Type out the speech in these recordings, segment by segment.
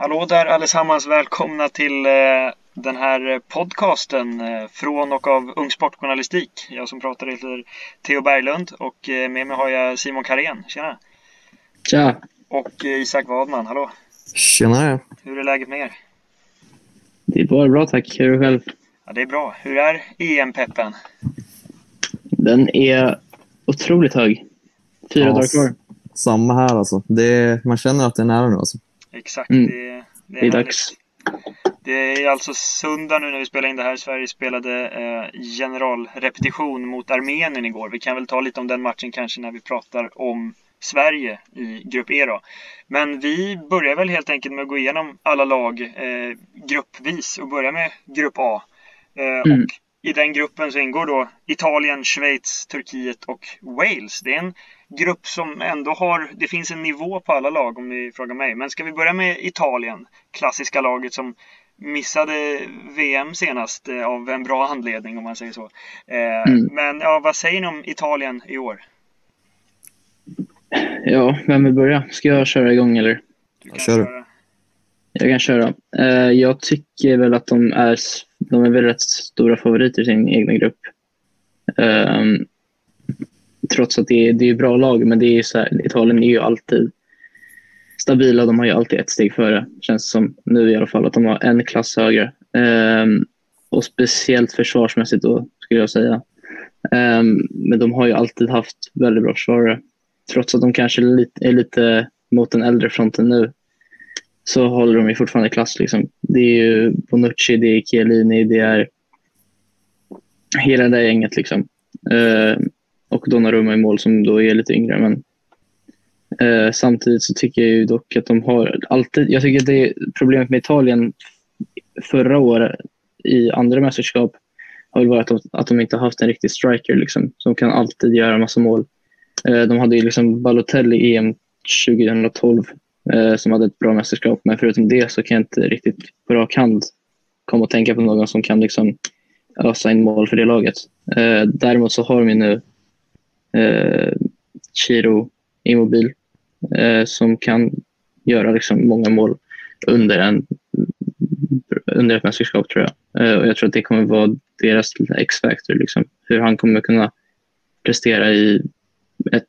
Hallå där allesammans! Välkomna till eh, den här podcasten eh, från och av Ung Sportjournalistik. Jag som pratar heter Theo Berglund och eh, med mig har jag Simon Karén. Tjena! Tja! Och Isak Wadman. Hallå! Tjenare! Hur är läget med er? Det är bara bra tack. Hur är det själv? Ja, det är bra. Hur är EM-peppen? Den är otroligt hög. Fyra Ja, dagar kvar. Samma här alltså. Det, man känner att det är nära nu alltså. Exakt, Mm. det, det Det är, är härligt. dags. Det är alltså söndag nu när vi spelar in det här. Sverige spelade eh, generalrepetition mot Armenien igår. Vi kan väl ta lite om den matchen kanske när vi pratar om Sverige i Grupp E då. Men vi börjar väl helt enkelt med att gå igenom alla lag eh, gruppvis och börja med Grupp A. Eh, Mm. Och i den gruppen så ingår då Italien, Schweiz, Turkiet och Wales. Det är en grupp som ändå har, det finns en nivå på alla lag om ni frågar mig. Men ska vi börja med Italien, klassiska laget som missade VM senast eh, av en bra anledning om man säger så. Eh, Mm. Men ja, vad säger ni om Italien i år? Ja, vem vill börja? Ska jag köra igång eller? Du kan Ja, kör. köra. Jag kan köra. Eh, jag tycker väl att de är, de är väl rätt stora favoriter i sin egna grupp. Um, trots att det är, det är bra lag, men det är så här, Italien är ju alltid stabila. De har ju alltid ett steg före, känns det som nu i alla fall. Att de har en klass högre. Um, och speciellt försvarsmässigt då, skulle jag säga. Um, men de har ju alltid haft väldigt bra försvarare. Trots att de kanske är lite, är lite mot den äldre fronten nu så håller de ju fortfarande klass. Liksom. Det är ju Bonucci, det är Chiellini, det är hela det där gänget. Liksom. Eh, och Donnarumma i mål som då är lite yngre. Men eh, samtidigt så tycker jag ju dock att de har alltid... Jag tycker att det är problemet med Italien förra året i andra mästerskap har väl varit att de, att de inte har haft en riktig striker liksom, som kan alltid göra massa mål. Eh, de hade ju liksom Balotelli i EM 2012 eh, som hade ett bra mästerskap. Men förutom det så kan jag inte riktigt på rak hand komma och tänka på någon som kan liksom ösa in mål för det laget. Eh, däremot så har vi nu eh, Chiro Immobil eh, som kan göra liksom många mål under, en, under ett mästerskap tror jag. Eh, och jag tror att det kommer vara deras X-factor. Liksom. Hur han kommer kunna prestera i ett,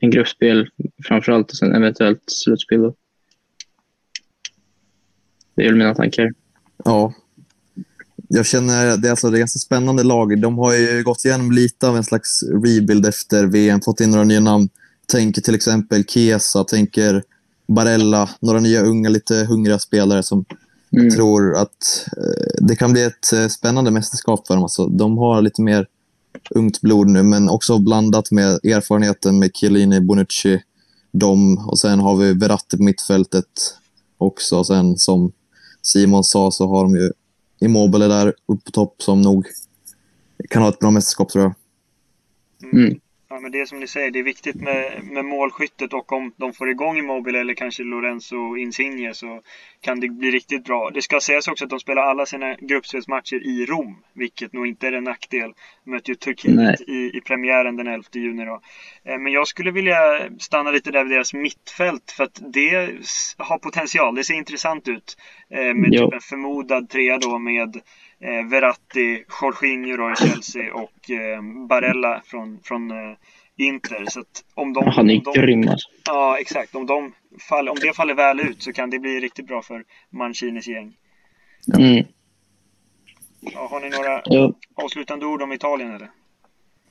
en gruppspel framförallt och sen eventuellt slutspel. Då. Det är väl mina tankar. Ja. Jag känner, det är alltså det är ganska spännande lag. De har ju gått igenom lite av en slags rebuild efter VM, fått in några nya namn. Tänker till exempel Chiesa, tänker Barella, några nya unga, lite hungriga spelare som Mm. jag tror att eh, det kan bli ett eh, spännande mästerskap för dem. Alltså, de har lite mer ungt blod nu, men också blandat med erfarenheten med Chiellini, Bonucci, dem och sen har vi Verratti på mittfältet också. Och sen som Simon sa så har de ju Immobile där uppe på topp som nog kan ha ett bra mästerskap tror jag. Mm. Ja, men det är som ni säger, det är viktigt med, med målskyttet och om de får igång Immobile eller kanske Lorenzo Insigne så kan det bli riktigt bra. Det ska sägas också att de spelar alla sina gruppspelsmatcher i Rom, vilket nog inte är en nackdel. De möter ju Turkiet i, i premiären den 11 juni då. Eh, Men jag skulle vilja stanna lite där vid deras mittfält för att det har potential. Det ser intressant ut. eh, Med typ en förmodad trea då med eh, Verratti, Jorginho då i Chelsea och eh, Barella från, från eh, Inter. Så att om de, Han är om de, grym alltså. Ja, exakt. Om, de fall, om det faller väl ut så kan det bli riktigt bra för Mancinis gäng. Mm. Ja, har ni några Ja. avslutande ord om Italien eller?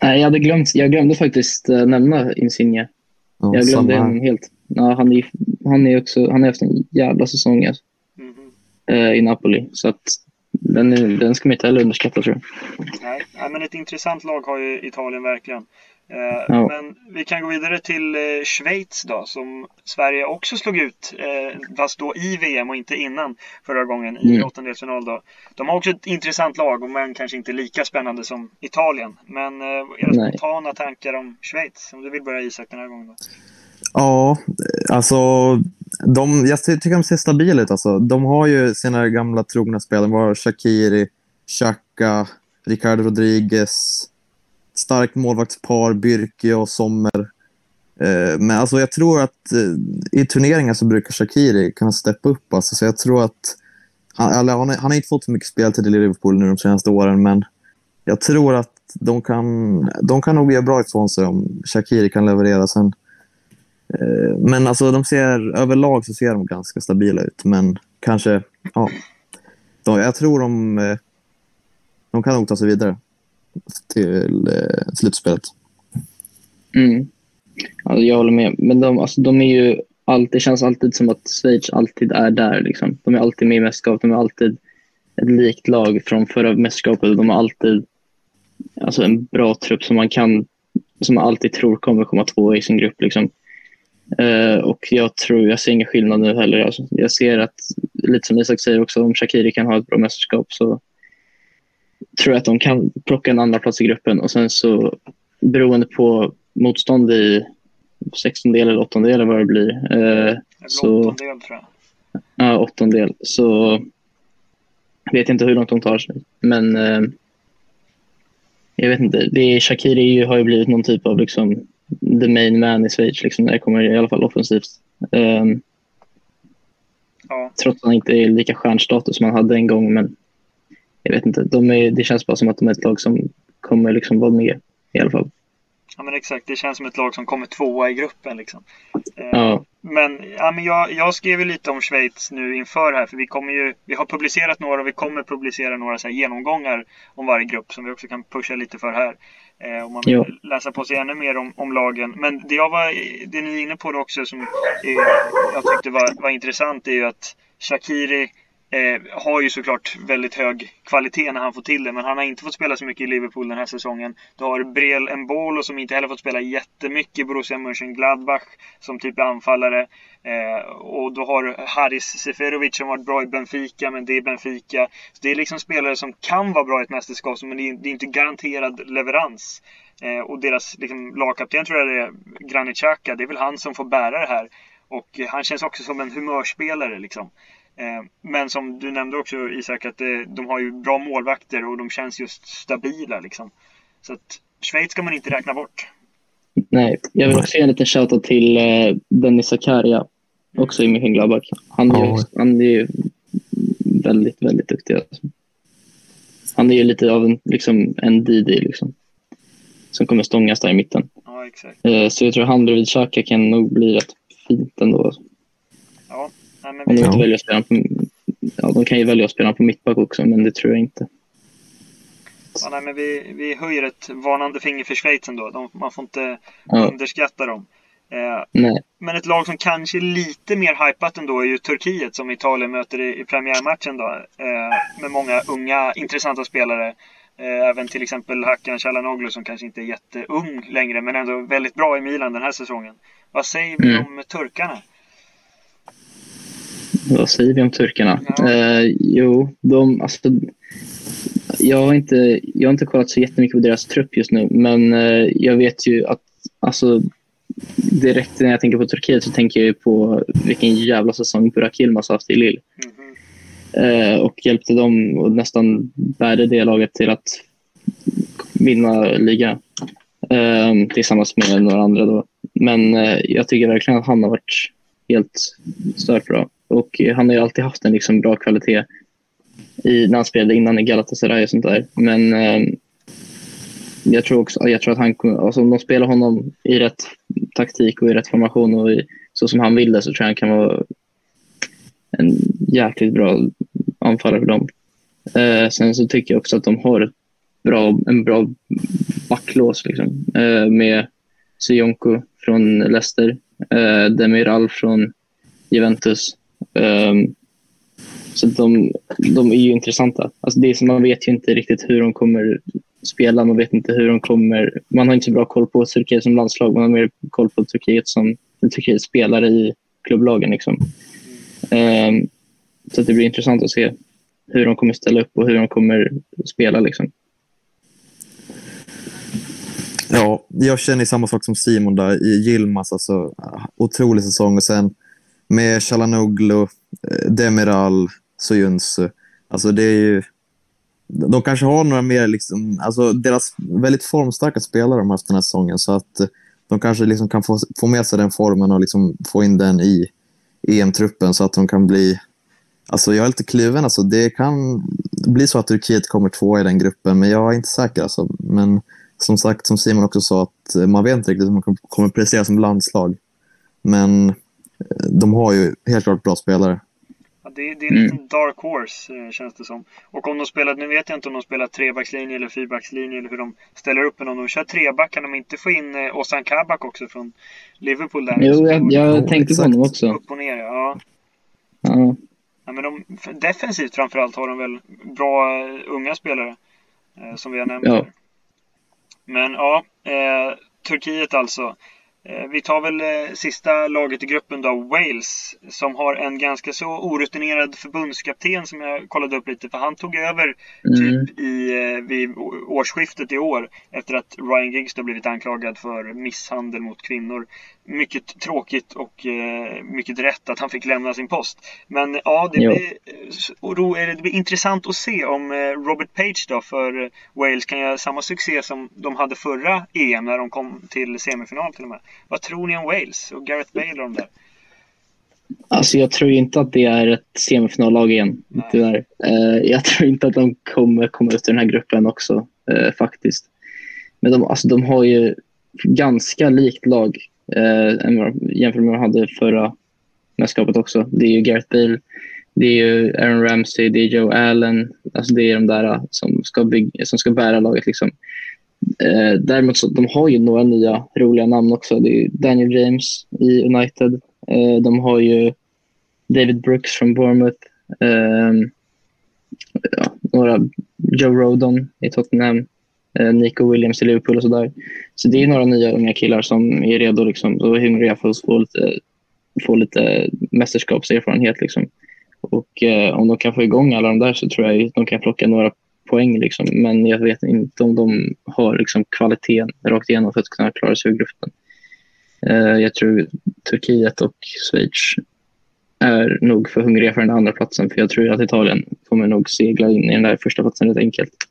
Nej, jag, hade glömt, jag glömde faktiskt eh, nämna Insigne. Ja, Jag glömde honom helt. Ja, han, är, han, är också, han har haft en jävla säsong alltså, Mhm. eh, i Napoli. Så att den, den ska man inte heller underskatta tror jag. Nej, nej, men ett intressant lag har ju Italien verkligen. Eh, ja. Men vi kan gå vidare till eh, Schweiz då, som Sverige också slog ut, eh, fast då i VM och inte innan förra gången i mm. åttondelsfinal. Då. De har också ett intressant lag, men kanske inte lika spännande som Italien. Men era spontana tankar om Schweiz? Om du vill börja Isak den här gången. Då. Ja, alltså de, jag tycker de ser stabila ut. Alltså. De har ju sina gamla trogna spelare. De har Shakiri, Xhaka, Ricardo Rodriguez, starkt målvaktspar, Byrke och Sommer. Eh, men alltså jag tror att eh, i turneringar så brukar Shakiri kunna steppa upp. Alltså, så jag tror att han, han, han har inte fått så mycket speltid i Liverpool nu de senaste åren, men jag tror att de kan, de kan nog göra bra ifrån sig om Shakiri kan leverera. Sen, Eh, men alltså de ser, överlag så ser de ganska stabila ut, men kanske, ja. De, jag tror de, eh, de kan nog ta sig vidare till eh, slutspelet. Mm. Alltså, jag håller med. Men de, alltså, de är ju alltid, det känns alltid som att Schweiz alltid är där. Liksom. De är alltid med i mästerskapet. De är alltid ett likt lag från förra mästerskapet. De har alltid alltså, en bra trupp som man kan som man alltid tror kommer komma två i sin grupp. Liksom. Uh, och jag tror, jag ser ingen skillnad nu heller. Alltså, jag ser att, lite som Isak säger också, om Shakiri kan ha ett bra mästerskap så tror jag att de kan plocka en andra plats i gruppen och sen så beroende på motstånd i 16 del eller 8 del eller vad det blir. Eh, så, åttondel tror jag. Ja, åttondel. Så vet inte hur långt de tar sig. Men eh, jag vet inte. Det är, Shakiri har ju blivit någon typ av liksom, the main man i Schweiz liksom, när det kommer i alla fall offensivt. Eh, ja. Trots att han inte är lika stjärnstatus som han hade en gång. Men jag vet inte, de är, det känns bara som att de är ett lag som kommer liksom vara med i alla fall. Ja men exakt, det känns som ett lag som kommer tvåa i gruppen liksom. Eh, ja. Men, ja, men jag, jag skrev ju lite om Schweiz nu inför här för vi kommer ju, vi har publicerat några och vi kommer publicera några så genomgångar om varje grupp som vi också kan pusha lite för här. Eh, om man vill jo. läsa på sig ännu mer om, om lagen. Men det jag var, det ni är inne på också som eh, jag tyckte var, var intressant är ju att Shakiri Eh, har ju såklart väldigt hög kvalitet när han får till det, men han har inte fått spela så mycket i Liverpool den här säsongen. Du har Brel Mbolo som inte heller fått spela jättemycket i Borussia Mönchengladbach som typ anfallare. Eh, och då har Haris Seferovic som varit bra i Benfica, men det är Benfica. Så det är liksom spelare som kan vara bra i ett mästerskap, men det är, det är inte garanterad leverans. Eh, och deras liksom, lagkapten tror jag det är Granit Xhaka. Det är väl han som får bära det här. Och eh, han känns också som en humörspelare liksom. Eh, men som du nämnde också Isak, att de har ju bra målvakter och de känns just stabila liksom. Så att Schweiz ska man inte räkna bort. Nej, jag vill också ge en liten shoutout till eh, Dennis Zakaria, också i Mönchengladbach. Han, är, han är ju väldigt, väldigt duktig. Alltså. Han är ju lite av en, liksom, en Didi liksom, som kommer stångas där i mitten. Ja, exakt. Eh, så jag tror han bredvid Xhaka kan nog bli rätt fint ändå. Ja, Nej, Om de inte väljer att spela på, ja, de kan ju välja att spela på mittback också, men det tror jag inte. Ja, nej, men vi, vi höjer ett varnande finger för Schweiz ändå. De, man får inte ja. underskatta dem. Eh, men ett lag som kanske är lite mer hypat ändå är ju Turkiet som Italien möter i, i premiärmatchen då. Eh, med många unga intressanta spelare. Eh, även till exempel Hakan Calhanoglu som kanske inte är jätteung längre men ändå väldigt bra i Milan den här säsongen. Vad säger vi mm. om turkarna? Vad säger vi om turkarna? Ja. Eh, jo, de, alltså, jag, har inte, jag har inte kollat så jättemycket på deras trupp just nu, men eh, jag vet ju att alltså, direkt när jag tänker på Turkiet så tänker jag på vilken jävla säsong Burak Yilmaz haft i Lille. Mm. Eh, och hjälpte dem och nästan bärde det laget till att vinna liga eh, tillsammans med några andra. Då. Men eh, jag tycker verkligen att han har varit helt stört bra. Och han har ju alltid haft en liksom bra kvalitet i, när han spelade innan i Galatasaray och sånt där. Men eh, jag tror också jag tror att han alltså om de spelar honom i rätt taktik och i rätt formation och i, så som han vill det så tror jag han kan vara en jäkligt bra anfallare för dem. Eh, sen så tycker jag också att de har bra, en bra backlås liksom, eh, med Sionko från Leicester, eh, Demiral från Juventus Um, så de, de är ju intressanta. Alltså det är som man vet ju inte riktigt hur de kommer spela. Man vet inte hur de kommer. Man har inte så bra koll på Turkiet som landslag. Man har mer koll på Turkiet som Turkiet spelare i klubblagen. Liksom. Um, så det blir intressant att se hur de kommer ställa upp och hur de kommer spela. Liksom. Ja, jag känner samma sak som Simon där i Yilmaz. Alltså, otrolig säsong och sen med Chalanoglu, eh, Demiral, Soyuncu. Alltså det är ju... De kanske har några mer, liksom, alltså deras väldigt formstarka spelare de har haft den här säsongen så att eh, de kanske liksom kan få, få med sig den formen och liksom få in den i EM-truppen så att de kan bli... Alltså jag är lite kluven. Alltså det kan bli så att Turkiet kommer två i den gruppen, men jag är inte säker. Alltså. Men som sagt, som Simon också sa, att eh, man vet inte riktigt hur man kommer prestera som landslag. Men de har ju helt klart bra spelare. Ja, det, det, är en liten mm. dark horse eh, känns det som. Och om de spelar, nu vet jag inte om de spelar trebackslinje eller fyrbackslinje eller hur de ställer upp. Men om de kör treback kan de inte få in eh, Ozan Kabak också från Liverpool där? Jo, jag, jag tänkte på honom också. Upp och ner, ja. ja. ja men de, defensivt framförallt har de väl bra unga spelare. Eh, som vi har nämnt. Ja. Men ja, eh, Turkiet alltså. Eh, vi tar väl eh, sista laget i gruppen då, Wales, som har en ganska så orutinerad förbundskapten som jag kollade upp lite, för han tog över mm. typ i, eh, vid årsskiftet i år efter att Ryan Giggs då blivit anklagad för misshandel mot kvinnor. Mycket tråkigt och mycket rätt att han fick lämna sin post. Men ja, det blir, det blir intressant att se om Robert Page då för Wales kan göra samma succé som de hade förra EM när de kom till semifinal till och med. Vad tror ni om Wales och Gareth Bale och de där? Alltså jag tror inte att det är ett semifinallag igen, tyvärr. Uh, jag tror inte att de kommer komma ut ur den här gruppen också, faktiskt. Men de, alltså, de har ju ganska likt lag eh, jämfört med vad de hade förra mästerskapet också. Det är ju Gareth Bale, det är ju Aaron Ramsey, det är Joe Allen. Alltså det är de där eh, som ska, bygga, som ska bära laget. Liksom. Eh, däremot så de har ju några nya roliga namn också. Det är Daniel James i United. Eh, de har ju David Brooks från Bournemouth. Eh, ja, några Joe Rodon i Tottenham. Eh, Nico Williams i Liverpool och sådär. Så det är några nya unga killar som är redo liksom, och hungriga för att få lite, få lite mästerskapserfarenhet. Liksom. Och eh, om de kan få igång alla de där så tror jag att de kan plocka några poäng. Liksom. Men jag vet inte om de har liksom, kvaliteten rakt igenom för att kunna klara sig ur gruppen. Eh, jag tror Turkiet och Schweiz är nog för hungriga för den andra platsen för jag tror att Italien kommer nog segla in i den där första platsen rätt enkelt.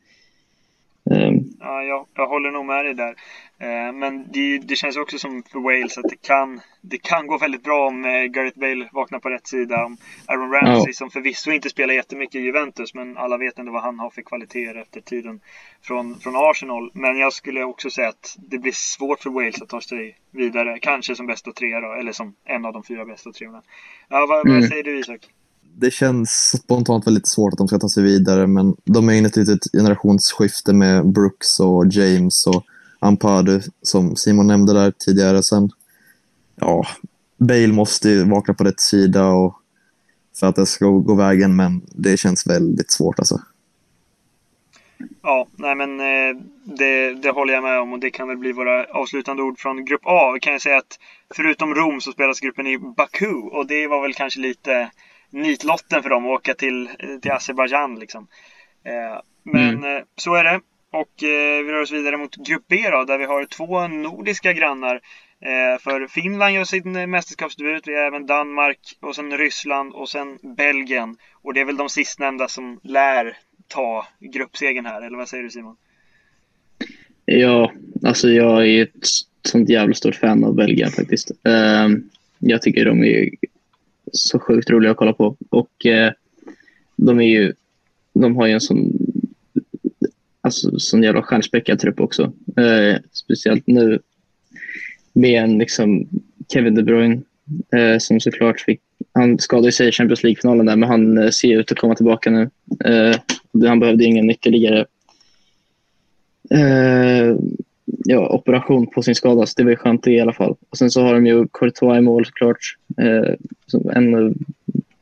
Um, ja, jag, jag håller nog med dig där. Eh, men det, det, känns också som för Wales att det kan, det kan gå väldigt bra om eh, Gareth Bale vaknar på rätt sida. Om Aaron Ramsey oh. som förvisso inte spelar jättemycket i Juventus men alla vet ändå vad han har för kvaliteter efter tiden från, från Arsenal. Men jag skulle också säga att det blir svårt för Wales att ta sig vidare. Kanske som bästa trea då, eller som en av de fyra bästa treorna. Ja, vad, mm. vad säger du Isak? Det känns spontant väldigt svårt att de ska ta sig vidare, men de är inne i ett litet generationsskifte med Brooks och James och Ampadu som Simon nämnde där tidigare. Sen, ja, Bale måste ju vakna på rätt sida och, för att det ska gå vägen, men det känns väldigt svårt alltså. Ja, nej men eh, det, det håller jag med om och det kan väl bli våra avslutande ord från Grupp A. Vi kan ju säga att förutom Rom så spelas gruppen i Baku och det var väl kanske lite nitlotten för dem att åka till, till Azerbajdzjan liksom. Eh, men mm. så är det. Och eh, vi rör oss vidare mot Grupp B då, där vi har två nordiska grannar. Eh, för Finland gör sin mästerskapsdebut, vi har även Danmark och sen Ryssland och sen Belgien. Och det är väl de sistnämnda som lär ta gruppsegen här, eller vad säger du Simon? Ja, alltså jag är ett sånt jävla stort fan av Belgien faktiskt. Jag tycker de är så sjukt roliga att kolla på och eh, de är ju, de har ju en sån alltså, sån jävla stjärnspäckad trupp också. Eh, speciellt nu med en liksom Kevin De Bruyne eh, som såklart fick, han skadade sig i Champions League-finalen där men han eh, ser ut att komma tillbaka nu. Eh, han behövde ingen ytterligare eh, ja, operation på sin skada, så det var skönt i alla fall. Och sen så har de ju Courtois i mål såklart, eh, som en av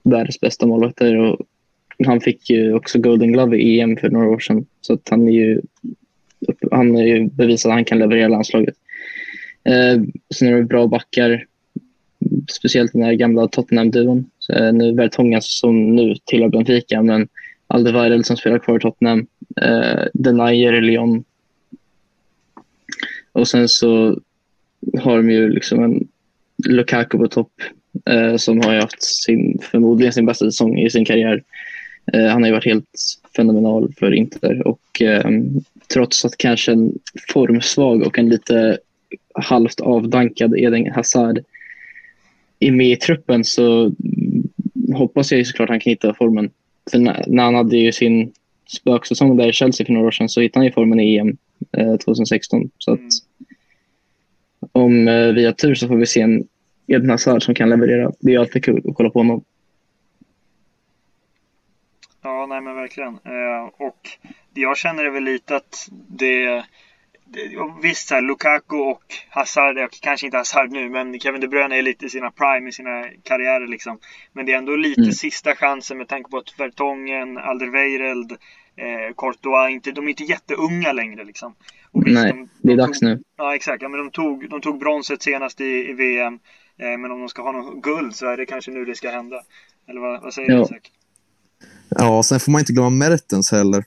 världens bästa målvakter. Och han fick ju också Golden Glove i EM för några år sedan. Så att han är ju han är ju bevisat att han kan leverera landslaget. Eh, sen är det bra backar, speciellt den här gamla Tottenham-duon. Eh, nu Vertonga som nu tillhör Benfica, men Alderweireld som spelar kvar i Tottenham, eh, Denier, Lyon. Och sen så har de ju liksom en Lukaku på topp eh, som har haft sin, förmodligen sin bästa säsong i sin karriär. Eh, han har ju varit helt fenomenal för Inter och eh, trots att kanske en formsvag och en lite halvt avdankad Eden Hazard är med i truppen så hoppas jag ju såklart att han kan hitta formen. För när han hade ju sin spöksäsong där i Chelsea för några år sedan så hittade han ju formen i EM 2016. Så att mm. om eh, vi har tur så får vi se en Eden Hazard som kan leverera. Det är alltid kul att kolla på honom. Ja, nej men verkligen. Eh, och jag känner väl lite att det Visst, så här, Lukaku och Hazard, kanske inte Hazard nu, men Kevin De Bruyne är lite i sina prime i sina karriärer liksom. Men det är ändå lite mm. sista chansen med tanke på att Vertongen, Alderweireld, eh, Courtois, inte, de är inte jätteunga längre liksom. Visst, Nej, de, de det är dags tog, nu. Ja, exakt. Ja, men de, tog, de tog bronset senast i, i VM. Eh, men om de ska ha något guld så är det kanske nu det ska hända. Eller vad, vad säger du Isak? Ja, sen får man inte glömma Mertens heller.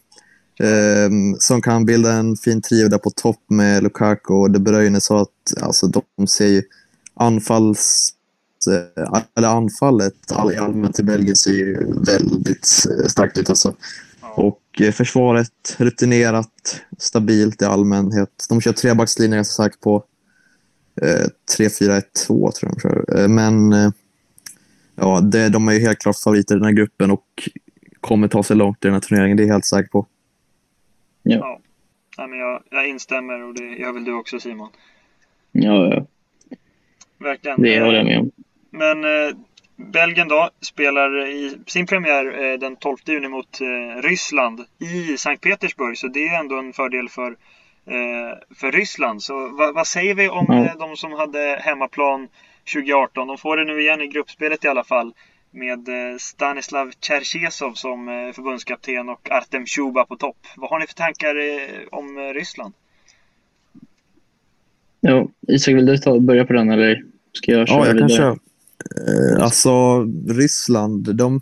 Eh, som kan bilda en fin trio där på topp med Lukaku och De Bruyne. Så att alltså, de ser ju anfalls... Eh, eller anfallet all, allmänt i Belgien ser ju väldigt eh, starkt ut. Alltså. Och försvaret rutinerat, stabilt i allmänhet. De kör trebackslinje ganska säkert på. Eh, 3-4-1-2 tror jag de kör. Eh, men eh, ja, det, de är ju helt klart favoriter i den här gruppen och kommer ta sig långt i den här turneringen, det är jag helt säker på. Ja. ja. ja men jag, jag instämmer och det gör väl du också Simon? Ja, ja. Verkligen. Det håller jag med om. Men eh, Belgien då spelar i sin premiär eh, den 12 juni mot eh, Ryssland i Sankt Petersburg. Så det är ändå en fördel för, eh, för Ryssland. Så vad, vad säger vi om mm. de som hade hemmaplan 2018? De får det nu igen i gruppspelet i alla fall med Stanislav Cherchesov som förbundskapten och Artem Shuba på topp. Vad har ni för tankar om Ryssland? Ja, Isak, vill du ta, börja på den eller ska jag köra Ja, jag vidare? kan köra. Eh, alltså, Ryssland, de...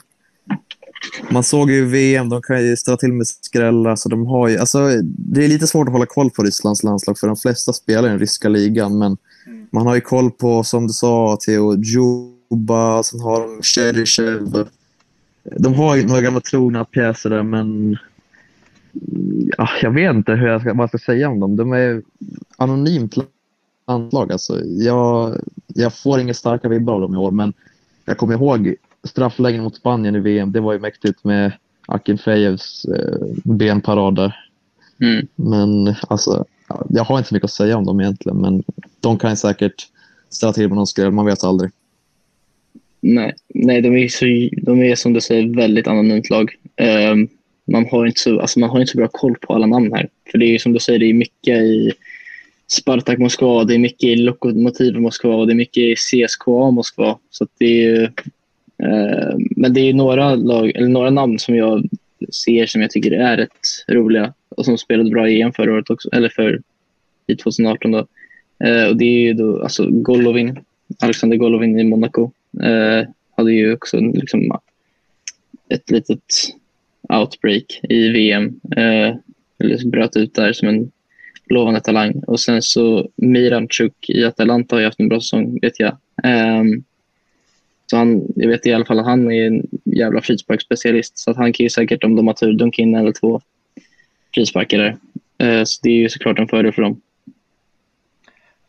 Man såg ju VM, de kan ju ställa till med skrällar. Alltså, de har ju, alltså, det är lite svårt att hålla koll på Rysslands landslag, för de flesta spelar i den ryska ligan. Men mm. man har ju koll på, som du sa, Theo, Juba, sen har de Cheryshev. De har ju några gamla trogna pjäser där, men ja, jag vet inte hur jag ska, vad jag ska säga om dem. De är anonymt landslag. Alltså, jag, jag får inga starka vibbar av dem i år, men jag kommer ihåg straffläggningen mot Spanien i VM. Det var ju mäktigt med Akinfejevs eh, benparader. Mm. Men alltså, jag har inte så mycket att säga om dem egentligen, men de kan säkert ställa till med någon skräll. Man vet aldrig. Nej, nej de, är så, de är som du säger väldigt anonymt lag. Um, man, har inte så, alltså man har inte så bra koll på alla namn här. För det är som du säger, det är mycket i Spartak Moskva, det är mycket i Lokomotiv Moskva och det är mycket i CSKA Moskva. Så det är, eh, men det är några, lag, eller några namn som jag ser som jag tycker är rätt roliga och som spelade bra i EM förra året också, eller för i 2018 då. Eh, och det är ju då alltså Golovin, Alexander Golovin i Monaco. Eh, hade ju också liksom ett litet outbreak i VM. Eh, eller bröt ut där som en lovande talang. Och sen så Miranchuk i Atalanta har ju haft en bra säsong, vet jag. Um, så han, jag vet i alla fall att han är en jävla frisparksspecialist. Så att han kan ju säkert, om de har tur, dunka in en eller två frisparkar där. Uh, så det är ju såklart en fördel för dem.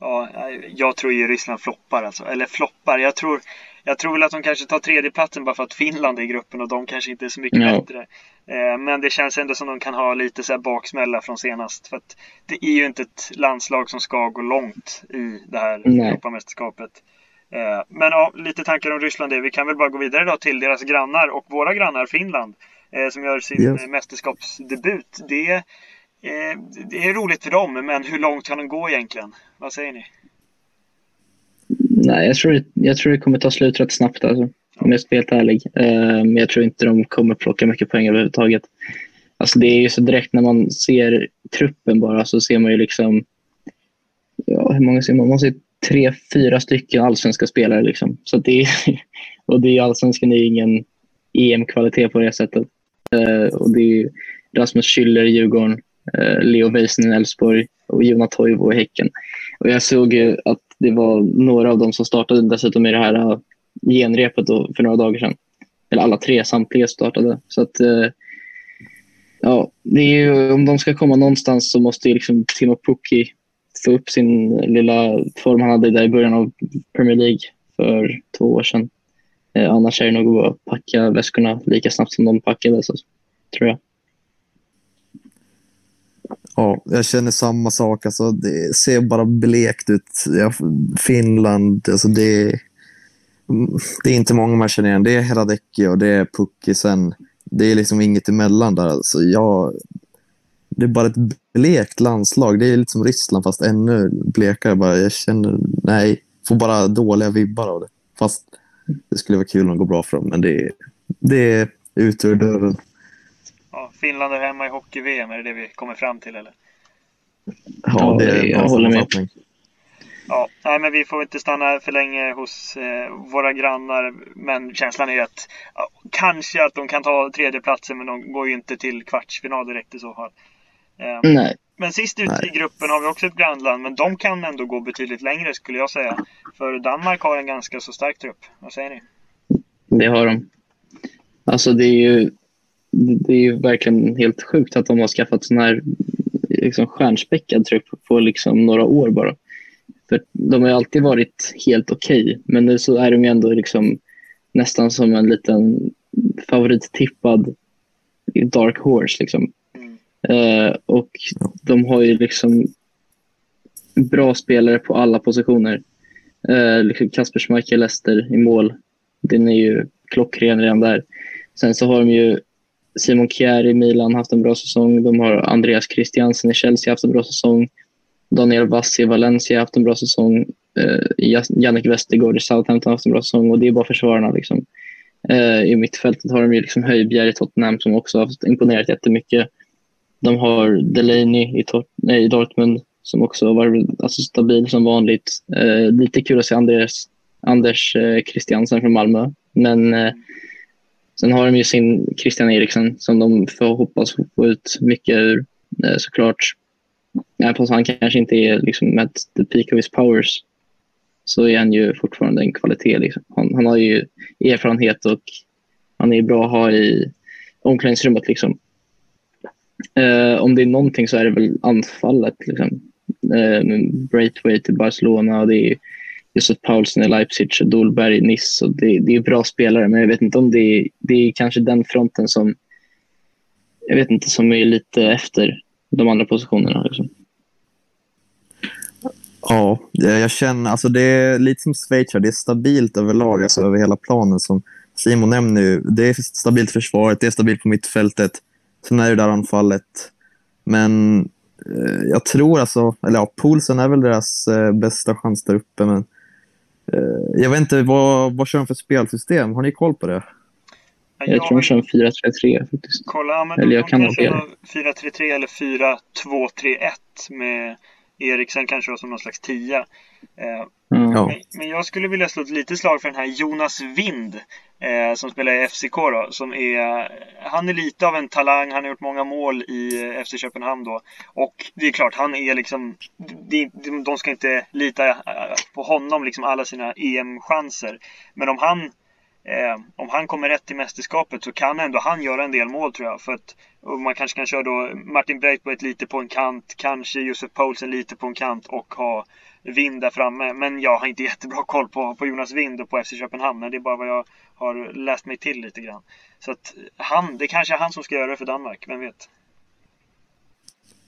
Ja, jag tror ju Ryssland floppar alltså. Eller floppar. Jag tror, jag tror väl att de kanske tar tredjeplatsen bara för att Finland är i gruppen och de kanske inte är så mycket ja. bättre. Eh, men det känns ändå som de kan ha lite så baksmälla från senast. För att det är ju inte ett landslag som ska gå långt i det här Nej. Europamästerskapet. Eh, men ja, lite tankar om Ryssland. Vi kan väl bara gå vidare då till deras grannar och våra grannar Finland. Eh, som gör sin yes. mästerskapsdebut. Det, det är roligt för dem, men hur långt kan de gå egentligen? Vad säger ni? Nej, jag tror, jag tror det kommer ta slut rätt snabbt. Alltså, om jag ska vara helt ärlig. Eh, men jag tror inte de kommer plocka mycket poäng överhuvudtaget. Alltså det är ju så direkt när man ser truppen bara så ser man ju liksom, ja hur många ser man? Man ser tre, fyra stycken allsvenska spelare liksom. Så det är, och det är allsvenskan är ingen EM-kvalitet på det sättet. Uh, och det är Rasmus Schüller i Djurgården, uh, Leo Weisen i Elfsborg och Jona Toivo i Häcken. Och jag såg ju att det var några av dem som startade dessutom i det här eh, genrepet då, för några dagar sedan. Eller alla tre, samtliga startade. Så att eh, ja, det är ju, om de ska komma någonstans så måste ju liksom Timo Pukki få upp sin lilla form han hade där i början av Premier League för två år sedan. Eh, annars är det nog att packa väskorna lika snabbt som de packade, så, tror jag. Ja, jag känner samma sak. Alltså, det ser bara blekt ut. Finland, alltså det, det är inte många man känner igen. Det är Radecki och det är Pukki. Sen, det är liksom inget emellan där. Alltså, jag, det är bara ett blekt landslag. Det är lite som Ryssland fast ännu blekare. Bara, jag känner, nej, får bara dåliga vibbar av det. Fast det skulle vara kul om det går bra för dem, men det är, det är ut ur dörren. Ja, Finland är hemma i hockey-VM, är det det vi kommer fram till eller? Ja, det är jag håller med. Ja, nej, men vi får inte stanna för länge hos eh, våra grannar. Men känslan är att ja, kanske att de kan ta tredjeplatsen, men de går ju inte till kvartsfinal direkt i så fall. Eh, nej. Men sist ut i gruppen har vi också ett grannland, men de kan ändå gå betydligt längre skulle jag säga. För Danmark har en ganska så stark trupp. Vad säger ni? Det har de. Alltså det är ju, det är ju verkligen helt sjukt att de har skaffat sån här liksom stjärnspäckad trupp på liksom några år bara. För de har ju alltid varit helt okej, okay, men nu så är de ju ändå liksom nästan som en liten favorittippad dark horse. Liksom. Uh, och de har ju liksom bra spelare på alla positioner. Uh, liksom Kasper Schmeichel, Leicester i mål. Den är ju klockren redan där. Sen så har de ju Simon Kjär i Milan haft en bra säsong. De har Andreas Christiansen i Chelsea haft en bra säsong. Daniel Vassi i Valencia haft en bra säsong. Uh, Jannik Westergaard i Southampton har haft en bra säsong och det är bara försvararna. Liksom. Uh, I mittfältet har de ju liksom Höjbjerg i Tottenham som också har imponerat jättemycket. De har Delaney i, nej, i Dortmund som också har varit alltså, stabil som vanligt. Eh, lite kul att se Anders, Anders eh, Christiansen från Malmö. Men eh, sen har de ju sin Christian Eriksen som de får hoppas få ut mycket ur eh, såklart. Även fast han kanske inte är liksom at the peak of his powers så är han ju fortfarande en kvalitet. Liksom. Han, han har ju erfarenhet och han är bra att ha i omklädningsrummet. Liksom. Eh, om det är någonting så är det väl anfallet. Liksom. Eh, Braithwaite till Barcelona och det är Josef Paulsen i Leipzig och Dolberg i Nice. Och det, det är bra spelare, men jag vet inte om det är, det är kanske den fronten som jag vet inte, som är lite efter de andra positionerna. Liksom. Ja, eh, jag känner, alltså det är lite som Schweiz, det är stabilt överlag, alltså över hela planen. Som Simon nämner ju, det är stabilt försvaret, det är stabilt på mittfältet. Sen är det där anfallet. Men eh, jag tror alltså, eller ja, Poulsen är väl deras eh, bästa chans där uppe. Men jag vet inte, vad, vad kör de för spelsystem? Har ni koll på det? Jag, jag tror de kör 4-3-3 faktiskt. Kolla, men eller jag kan kanske 4-3-3 eller 4-2-3-1 med Eriksen kanske då som någon slags tia. Eh, mm. men, men, jag skulle vilja slå ett litet slag för den här Jonas Wind eh, som spelar i FCK då. Som är, han är lite av en talang. Han har gjort många mål i eh, FC Köpenhamn då. Och det är klart, han är liksom... De, de ska inte lita eh, på honom, liksom alla sina EM-chanser. Men om han Eh, om han kommer rätt till mästerskapet så kan ändå han göra en del mål tror jag. För att man kanske kan köra då Martin Breitbart lite på en kant, kanske Josef Paulsen lite på en kant och ha Vind där framme. Men jag har inte jättebra koll på, på Jonas Vind och på FC Köpenhamn. Det är bara vad jag har läst mig till lite grann. Så att han, det kanske är han som ska göra det för Danmark, vem vet?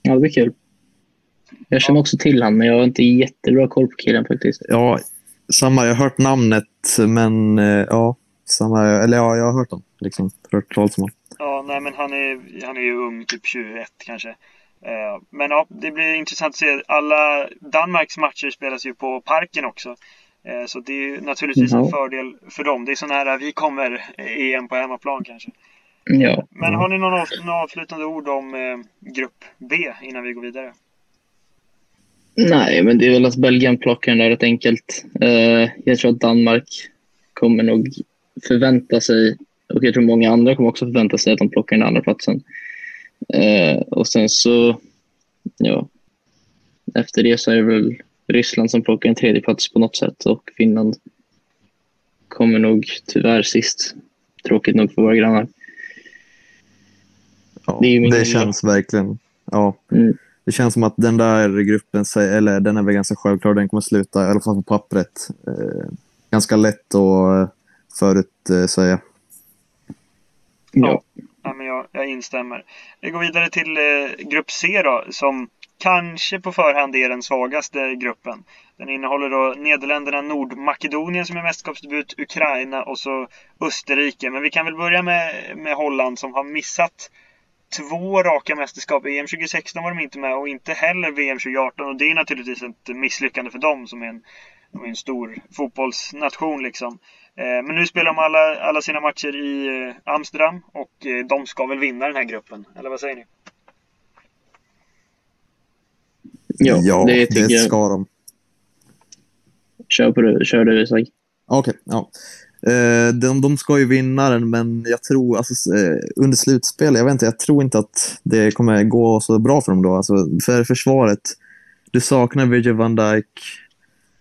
Ja, det blir kul. Jag känner ja. också till han, men jag har inte jättebra koll på killen faktiskt. Ja, samma. Jag har hört namnet, men eh, ja, samma. Eller ja, jag har hört honom. Liksom, hört talas om honom. Ja, nej, men han är, han är ju ung, typ 21 kanske. Eh, men ja, det blir intressant att se. Alla Danmarks matcher spelas ju på Parken också. Eh, så det är naturligtvis en fördel för dem. Det är sån här, vi kommer EM på hemmaplan kanske. Ja. Men har ni någon avslutande ord om eh, grupp B innan vi går vidare? Nej, men det är väl att Belgien plockar den där rätt enkelt. Uh, jag tror att Danmark kommer nog förvänta sig, och jag tror många andra kommer också förvänta sig att de plockar den andra platsen. Uh, och sen så, ja, efter det så är det väl Ryssland som plockar en tredje plats på något sätt och Finland kommer nog tyvärr sist. Tråkigt nog för våra grannar. Ja, Det det känns verkligen... Ja. Mm. Det känns som att den där gruppen, säger- eller den är väl ganska självklar, den kommer sluta, i alla fall på pappret, eh, ganska lätt att eh, förutsäga. Ja. Ja, men jag, jag instämmer. Vi går vidare till eh, grupp C då, som kanske på förhand är den svagaste gruppen. Den innehåller då Nederländerna, Nordmakedonien som är mästerskapsdebut, Ukraina och så Österrike. Men vi kan väl börja med, med Holland som har missat två raka mästerskap. EM 2016 var de inte med och inte heller VM 2018 och det är naturligtvis ett misslyckande för dem som är en, en stor fotbollsnation liksom. Eh, Men nu spelar de alla, alla sina matcher i eh, Amsterdam och eh, de ska väl vinna den här gruppen, eller vad säger ni? Ja, det tycker jag. ska de. Kör, på det, kör det Isak. Okej, ja. Eh, de, de ska ju vinna den, men jag tror alltså, under slutspel, jag vet inte, jag tror inte att det kommer gå så bra för dem då. Alltså, för försvaret, du saknar Virgil van Dijk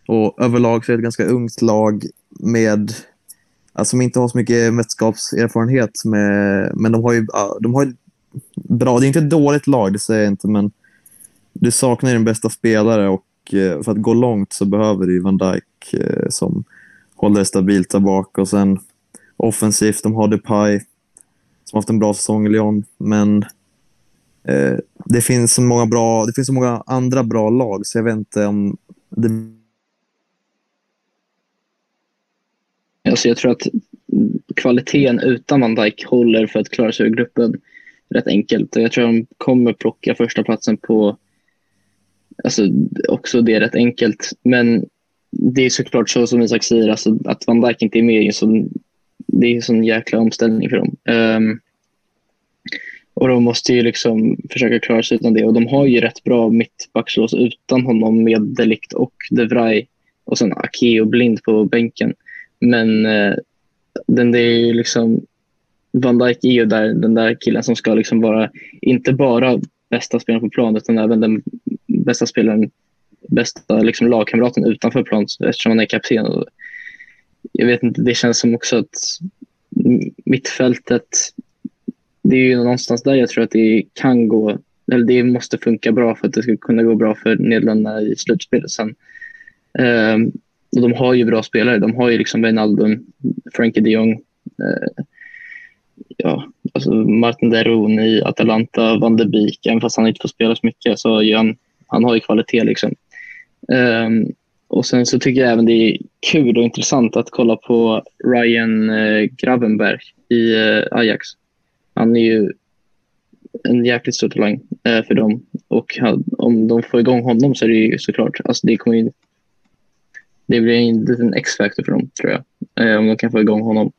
och överlag så är det ett ganska ungt lag med, alltså, som inte har så mycket mästerskapserfarenhet, med, men de har ju, de har ju bra, det är inte ett dåligt lag, det säger jag inte, men du saknar ju den bästa spelare och eh, för att gå långt så behöver du ju Van Dijk eh, som håller det stabilt där bak. Och sen offensivt, de har Depay som har haft en bra säsong i Lyon. Men eh, det, finns så många bra, det finns så många andra bra lag så jag vet inte om det... Alltså jag tror att kvaliteten utan Van Dijk håller för att klara sig ur gruppen rätt enkelt. Och jag tror att de kommer plocka första platsen på Alltså också det är rätt enkelt. Men det är såklart så som Isak säger, alltså, att Van Dijk inte är med i en sån, det är en sån jäkla omställning för dem. Um, och de måste ju liksom försöka klara sig utan det. Och de har ju rätt bra mittbackslås utan honom med Delikt och De Vrij och sen Ake och Blind på bänken. Men eh, den det är ju liksom Van Dijk är ju där, den där killen som ska liksom vara inte bara bästa spelaren på plan utan även den bästa spelaren, bästa liksom lagkamraten utanför plan eftersom han är kapten. Och jag vet inte, det känns som också att mittfältet, det är ju någonstans där jag tror att det kan gå, eller det måste funka bra för att det ska kunna gå bra för Nederländerna i slutspelet sen. Um, och de har ju bra spelare. De har ju liksom Wijnaldum, Frankie de Jong, eh, ja, alltså Martin Deron i Atalanta, Van de Beek, även fast han inte får spela så mycket så han, han har ju kvalitet. Liksom. Um, och sen så tycker jag även det är kul och intressant att kolla på Ryan eh, Gravenberg i eh, Ajax. Han är ju en jäkligt stor talang eh, för dem och han, om de får igång honom så är det ju såklart, alltså det kommer ju, det blir en liten X-factor för dem tror jag, om de kan få igång honom.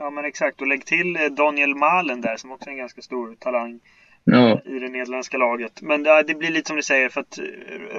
Ja men exakt och lägg till eh, Daniel Malen där som också är en ganska stor talang ja. i det nederländska laget. Men det, det, blir lite som du säger för att eh,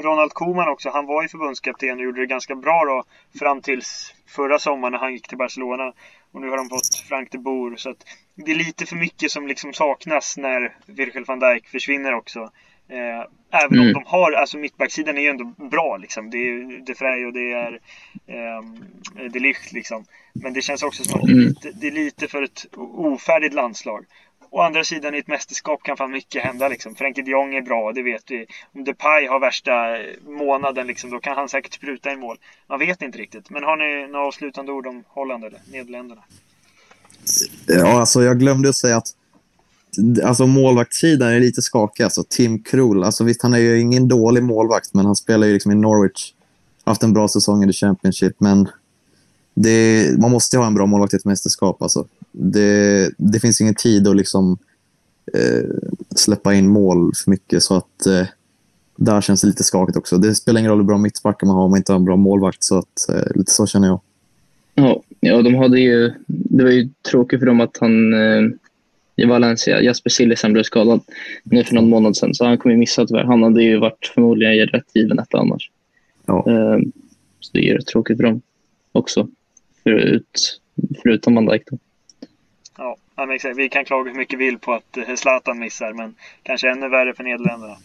Ronald Koeman också, han var ju förbundskapten och gjorde det ganska bra då fram tills förra sommaren när han gick till Barcelona. Och nu har de fått Frank de Boer så att det är lite för mycket som liksom saknas när Virgil van Dijk försvinner också. Eh, även mm. om de har, alltså mittbacksidan är ju ändå bra liksom. Det är De Frey och det är eh, De Ligt liksom. Men det känns också som att det är, lite, det är lite för ett ofärdigt landslag. Å andra sidan i ett mästerskap kan fan mycket hända liksom. Frenkie de Jong är bra, det vet vi. Om Depay har värsta månaden liksom, då kan han säkert spruta i mål. Man vet inte riktigt. Men har ni några avslutande ord om Holland eller Nederländerna? Ja, alltså jag glömde att säga att alltså målvaktssidan är lite skakig. Alltså Tim Krul, alltså visst han är ju ingen dålig målvakt, men han spelar ju liksom i Norwich. Haft en bra säsong i the Championship, men det, man måste ha en bra målvakt i ett mästerskap. Alltså. Det, det finns ingen tid att liksom, eh, släppa in mål för mycket, så att eh, där känns det lite skakigt också. Det spelar ingen roll hur bra mittbackar man har om man inte har en bra målvakt, så att, eh, lite så känner jag. Ja, ja, de hade ju det var ju tråkigt för dem att han eh, i Valencia, Jasper Cillisen blev skadad nu för någon månad sedan, så han kommer missa tyvärr. Han hade ju varit förmodligen rätt given ett annars. Ja. Eh, så det är rätt tråkigt för dem också, förut, förutom Van Dijk. Då. Ja, men exakt. Vi kan klaga hur mycket vi vill på att eh, Zlatan missar, men kanske ännu värre för Nederländerna.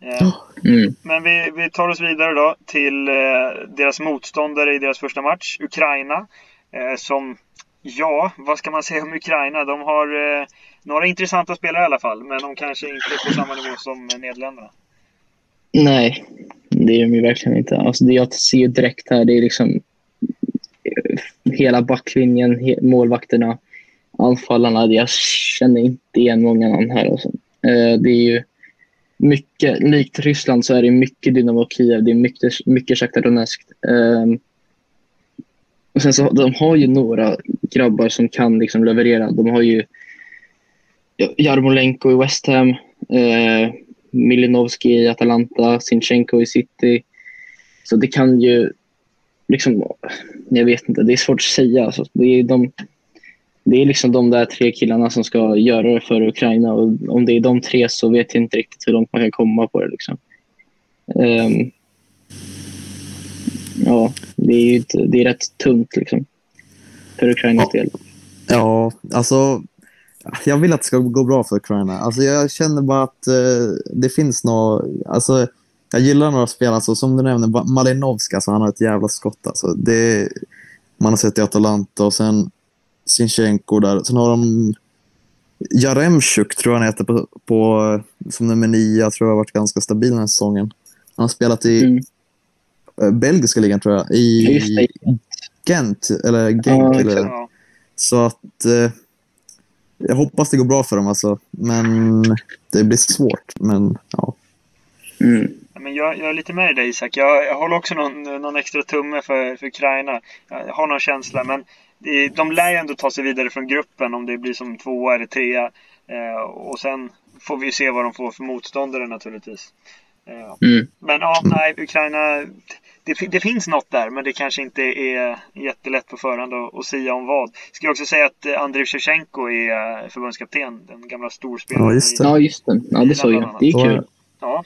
Eh, Mm. Men vi, vi tar oss vidare då till eh, deras motståndare i deras första match, Ukraina. Eh, som, ja, vad ska man säga om Ukraina? De har eh, några intressanta spelare i alla fall, men de kanske inte är på samma nivå som Nederländerna. Nej, det är de ju verkligen inte. Alltså det jag ser ju direkt här, det är liksom eh, hela backlinjen, he- målvakterna, anfallarna. Jag känner inte igen många namn här. Alltså. Eh, Det är ju mycket, likt Ryssland så är det mycket Dynamo Kiev, det är mycket, mycket Shakhtar Donetsk. Eh, och sen så, de har ju några grabbar som kan liksom leverera. De har ju Jarmolenko i West Ham, eh, Milinovski i Atalanta, Sinchenko i City. Så det kan ju liksom, jag vet inte, det är svårt att säga. Alltså, det, är de, det är liksom de där tre killarna som ska göra det för Ukraina och om det är de tre så vet jag inte riktigt hur långt man kan komma på det. Liksom. Ehm, ja, det är ju det är rätt tunt liksom, för Ukrainas Ja. del. Ja, alltså. Jag vill att det ska gå bra för Ukraina. Alltså, jag känner bara att eh, det finns något... Alltså, jag gillar några spelare, alltså, som du nämnde, Ba- Malinovski, alltså, han har ett jävla skott. Alltså, det, man har sett i Atalanta och sen Sinchenko där. Sen har de Jaremchuk, tror jag han heter, på, på, som nummer nio. Jag tror jag har varit ganska stabil den här säsongen. Han har spelat i Mm. Eh, belgiska ligan, tror jag. I. Gent, eller Genk. Ja, eller. Ja. så att eh, jag hoppas det går bra för dem alltså. Men det blir svårt. Men ja. Mm. Ja, Men jag, jag är lite med i dig Isak. Jag, jag håller också någon, någon extra tumme för, för Ukraina. Jag har någon känsla, men det, de lär ju ändå ta sig vidare från gruppen om det blir som tvåa eller trea. Eh, och sen får vi ju se vad de får för motståndare naturligtvis. Eh, Mm. men ja, nej, Ukraina. Det, det finns något där, men det kanske inte är jättelätt på förhand att, att säga om vad. Ska jag också säga att eh, Andriy Shevchenko är eh, förbundskapten, den gamla storspelaren. Ja, just det. i- Ja, just det. Ja, det såg jag. Det är kul. Ja.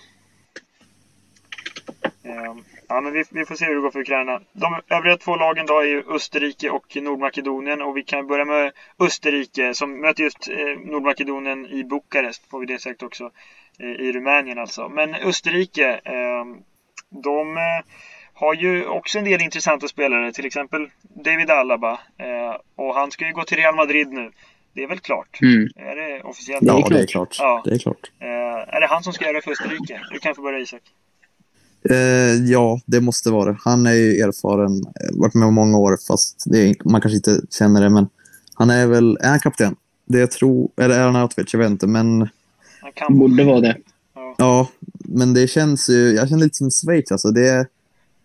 Ehm, Ja, men vi, vi får se hur det går för Ukraina. De övriga två lagen då är ju Österrike och Nordmakedonien och vi kan börja med Österrike som möter just eh, Nordmakedonien i Bukarest, får vi det sagt också, i Rumänien alltså. Men Österrike, eh, de har ju också en del intressanta spelare, till exempel David Alaba eh, och han ska ju gå till Real Madrid nu. Det är väl klart? Mm. Är det officiellt? Det är Ja, det är klart. Ja. Det är klart. Eh, är det han som ska göra det för Österrike? Du kan få börja Isak. Eh, ja, det måste vara det. Han är ju erfaren, eh, varit med många år, fast det är, man kanske inte känner det. Men han är väl, är han kapten? Det jag tror, eller är han Autovich? Jag vet inte, men Han kan Borde vara det. ja, men det känns ju, jag känner lite som Schweiz alltså. Det är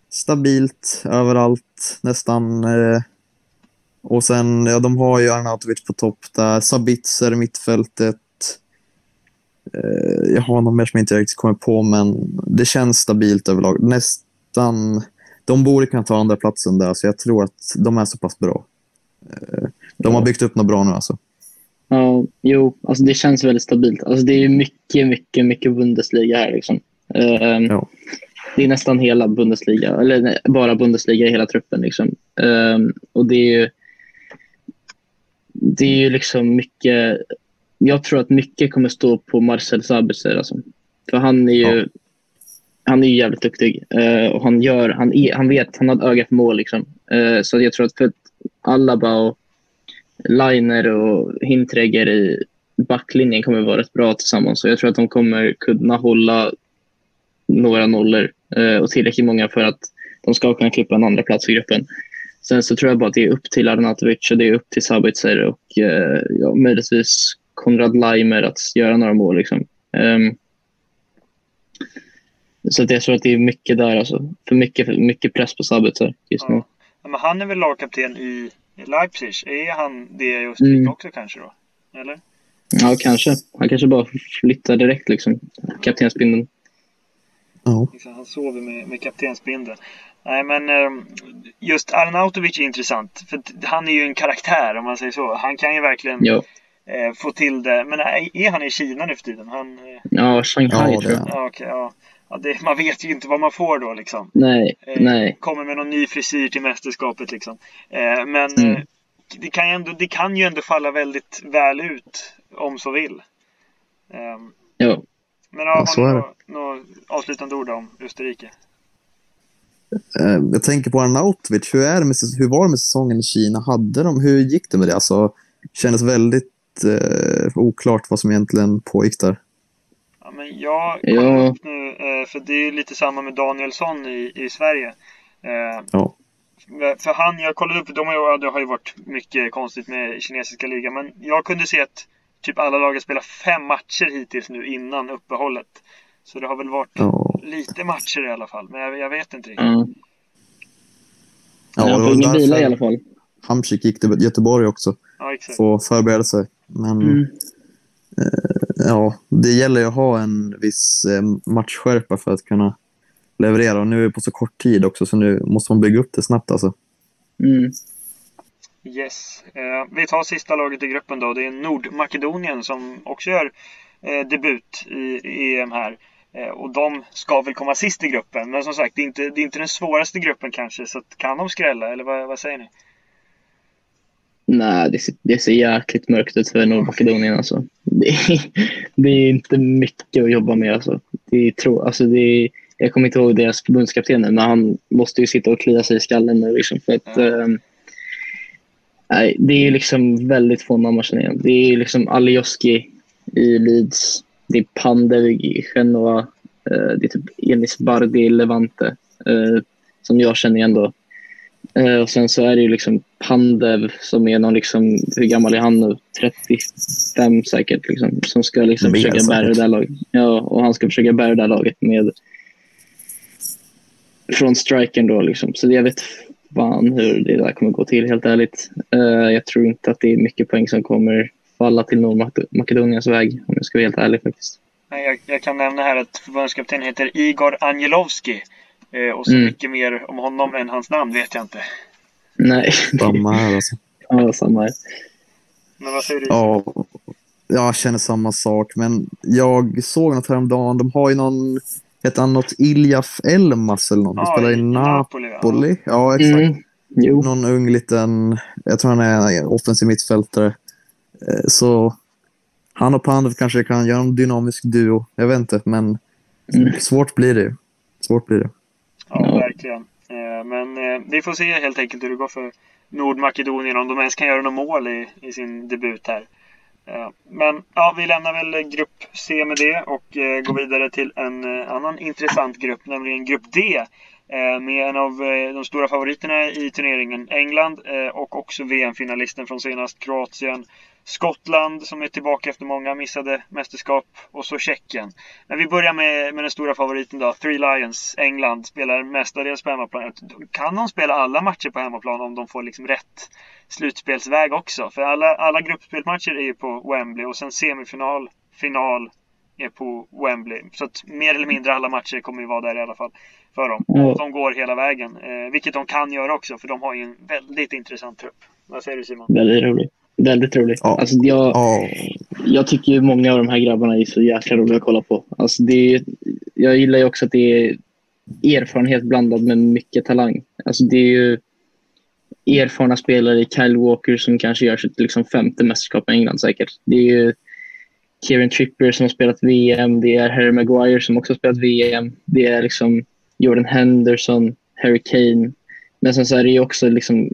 stabilt överallt nästan. Eh, och sen, ja, de har ju Arnautovic på topp där. Sabitzer mittfältet. Eh, jag har någon mer som jag inte riktigt kommer på, men det känns stabilt överlag. Nästan... De borde kunna ta andra platsen där, så jag tror att de är så pass bra. Eh, de har byggt upp något bra nu alltså. Ja, jo, alltså det känns väldigt stabilt. Alltså det är mycket, mycket, mycket Bundesliga här. Liksom. Ja. Det är nästan hela Bundesliga, eller nej, bara Bundesliga i hela truppen. Liksom. Ehm, och det är ju det är ju liksom mycket... Jag tror att mycket kommer stå på Marcel Sabitzer. Alltså. För han är ju, Ja. han är ju jävligt duktig. Eh, och han, gör, han, är, han vet, han har öga för mål. Liksom. Eh, så jag tror att för Alaba och Liner och Hintregger i backlinjen kommer vara rätt bra tillsammans. Så jag tror att de kommer kunna hålla några nollor och tillräckligt många för att de ska kunna klippa en andra plats i gruppen. Sen så tror jag bara att det är upp till Arnautovic och det är upp till Sabitzer och eh, ja, möjligtvis Konrad Laimer att göra några mål. Liksom. Ehm, så att jag tror att det är mycket där. Alltså. För mycket, för mycket press på Sabitzer just nu. Ja. Men han är väl lagkapten i Leipzig? Är han det i Österrike Mm. också kanske då? Eller? Ja, kanske. Han kanske bara flyttar direkt, liksom. kaptensbindeln. Ja. Liksom, han sover med, med kaptensbindeln. Nej, men ehm, just Arnautovic är intressant. För han är ju en karaktär om man säger så. Han kan ju verkligen Jo. eh, få till det. Men är han i Kina nu för tiden? Han, eh, Ja, Shanghai Ja, tror jag. det- ja, okej, ja. Ja, det, man vet ju inte vad man får då liksom. Nej, Eh, nej. Kommer med någon ny frisyr till mästerskapet liksom. Eh, men Mm. eh, det, kan ju ändå, det kan ju ändå falla väldigt väl ut om så vill. Ehm, Jo. Men ja, har ni det. några några avslutande ord om Österrike? Eh, Jag tänker på Arnautovic. Hur, är det med, hur var det med säsongen i Kina? Hade de, hur gick det med det? Alltså, kändes väldigt eh, oklart vad som egentligen pågick där. Ja, men jag kollar Ja. upp nu, eh, för det är lite samma med Danielsson i, i Sverige. Eh, Ja. För han, jag kollade upp, de har ju, det har ju varit mycket konstigt med kinesiska ligan, men jag kunde se att typ alla lag har spelat fem matcher hittills nu innan uppehållet. Så det har väl varit Ja, lite matcher i alla fall, men jag, jag vet inte riktigt. Ja. ja det var ingen vila i alla därför fall. Hamsik gick till Göteborg också. Ja, exakt. Få förbereda sig. Men Mm. ja, det gäller ju att ha en viss eh, matchskärpa för att kunna leverera. Och nu är det på så kort tid också, så nu måste man bygga upp det snabbt alltså. Mm. Mm. Yes. Eh, vi tar sista laget i gruppen då. Det är Nordmakedonien som också gör eh, debut i, EM här. Eh, och de ska väl komma sist i gruppen. Men som sagt, det är inte, det är inte den svåraste gruppen kanske. Så kan de skrälla, eller vad, vad säger ni? Nej, det ser, det ser jäkligt mörkt ut för Nordmakedonien. Alltså. Det, är, det är inte mycket att jobba med. Alltså. Det är, tro, alltså det är, jag kommer inte ihåg deras förbundskapten men han måste ju sitta och klia sig i skallen nu. Liksom, för att, Ja. Nej, det är liksom väldigt få namn man känner igen. Det är liksom Alioski i Leeds. Det är Pandev i Genoa. eh, det är typ Enis Bardi i Levante. eh, som jag känner igen då. Eh, och sen så är det ju liksom Pandev som är någon liksom, hur gammal är han nu? 35 säkert liksom. Som ska liksom försöka bära det säkert. där laget. Ja, och han ska försöka bära det där laget med från striken då liksom. Så jag vet fan hur det där kommer gå till helt ärligt. Eh, jag tror inte att det är mycket poäng som kommer falla till Nordmakedoniens väg om jag ska vara helt ärlig faktiskt. Nej, Jag, jag kan nämna här att förbundskapten heter Igor Angelovski. Eh, och så Mm. mycket mer om honom än hans namn vet jag inte. Nej, Samma här alltså. ja, samma här. Men vad säger du? Ja, jag känner samma sak. Men jag såg något häromdagen. De har ju någon, heter han något Iljaf Elmas eller något? De Ja, spelar i Napoli, ja. Napoli. Ja, exakt. Mm. Jo, Någon ung liten, jag tror han är offensiv mittfältare. Eh, Så han och Pandev kanske kan göra en dynamisk duo. Jag vet inte, men Mm. svårt blir det ju. Svårt blir det. Ja, Ja. verkligen. Eh, Men eh, vi får se helt enkelt hur det går för Nordmakedonien, om de ens kan göra något mål i, i sin debut här. Eh, men ja, vi lämnar väl grupp C med det och eh, går vidare till en eh, annan intressant grupp, nämligen grupp D. eh, Med en av eh, de stora favoriterna i turneringen, England, eh, och också VM-finalisten från senast, Kroatien. Skottland som är tillbaka efter många missade mästerskap och så Tjeckien. Men vi börjar med, med den stora favoriten då. Three Lions, England, spelar mestadels på hemmaplan. Kan de spela alla matcher på hemmaplan om de får liksom rätt slutspelsväg också? För alla, alla gruppspelsmatcher är ju på Wembley och sen semifinal, final är på Wembley. Så att mer eller mindre alla matcher kommer ju vara där i alla fall för dem. Ja. Och de går hela vägen. Eh, vilket de kan göra också för de har ju en väldigt intressant trupp. Vad säger du Simon? väldigt roligt. Väldigt roligt. Ja. Alltså, jag, Ja, jag tycker ju många av de här grabbarna är så jäkla roliga att kolla på. Alltså det är, jag gillar ju också att det är erfarenhet blandad med mycket talang. Alltså det är ju erfarna spelare Kyle Walker som kanske gör sitt liksom femte mästerskap i England säkert. Det är ju Kieran Trippier som har spelat VM. Det är Harry Maguire som också har spelat VM. Det är liksom Jordan Henderson, Harry Kane. Men sen så är det ju också liksom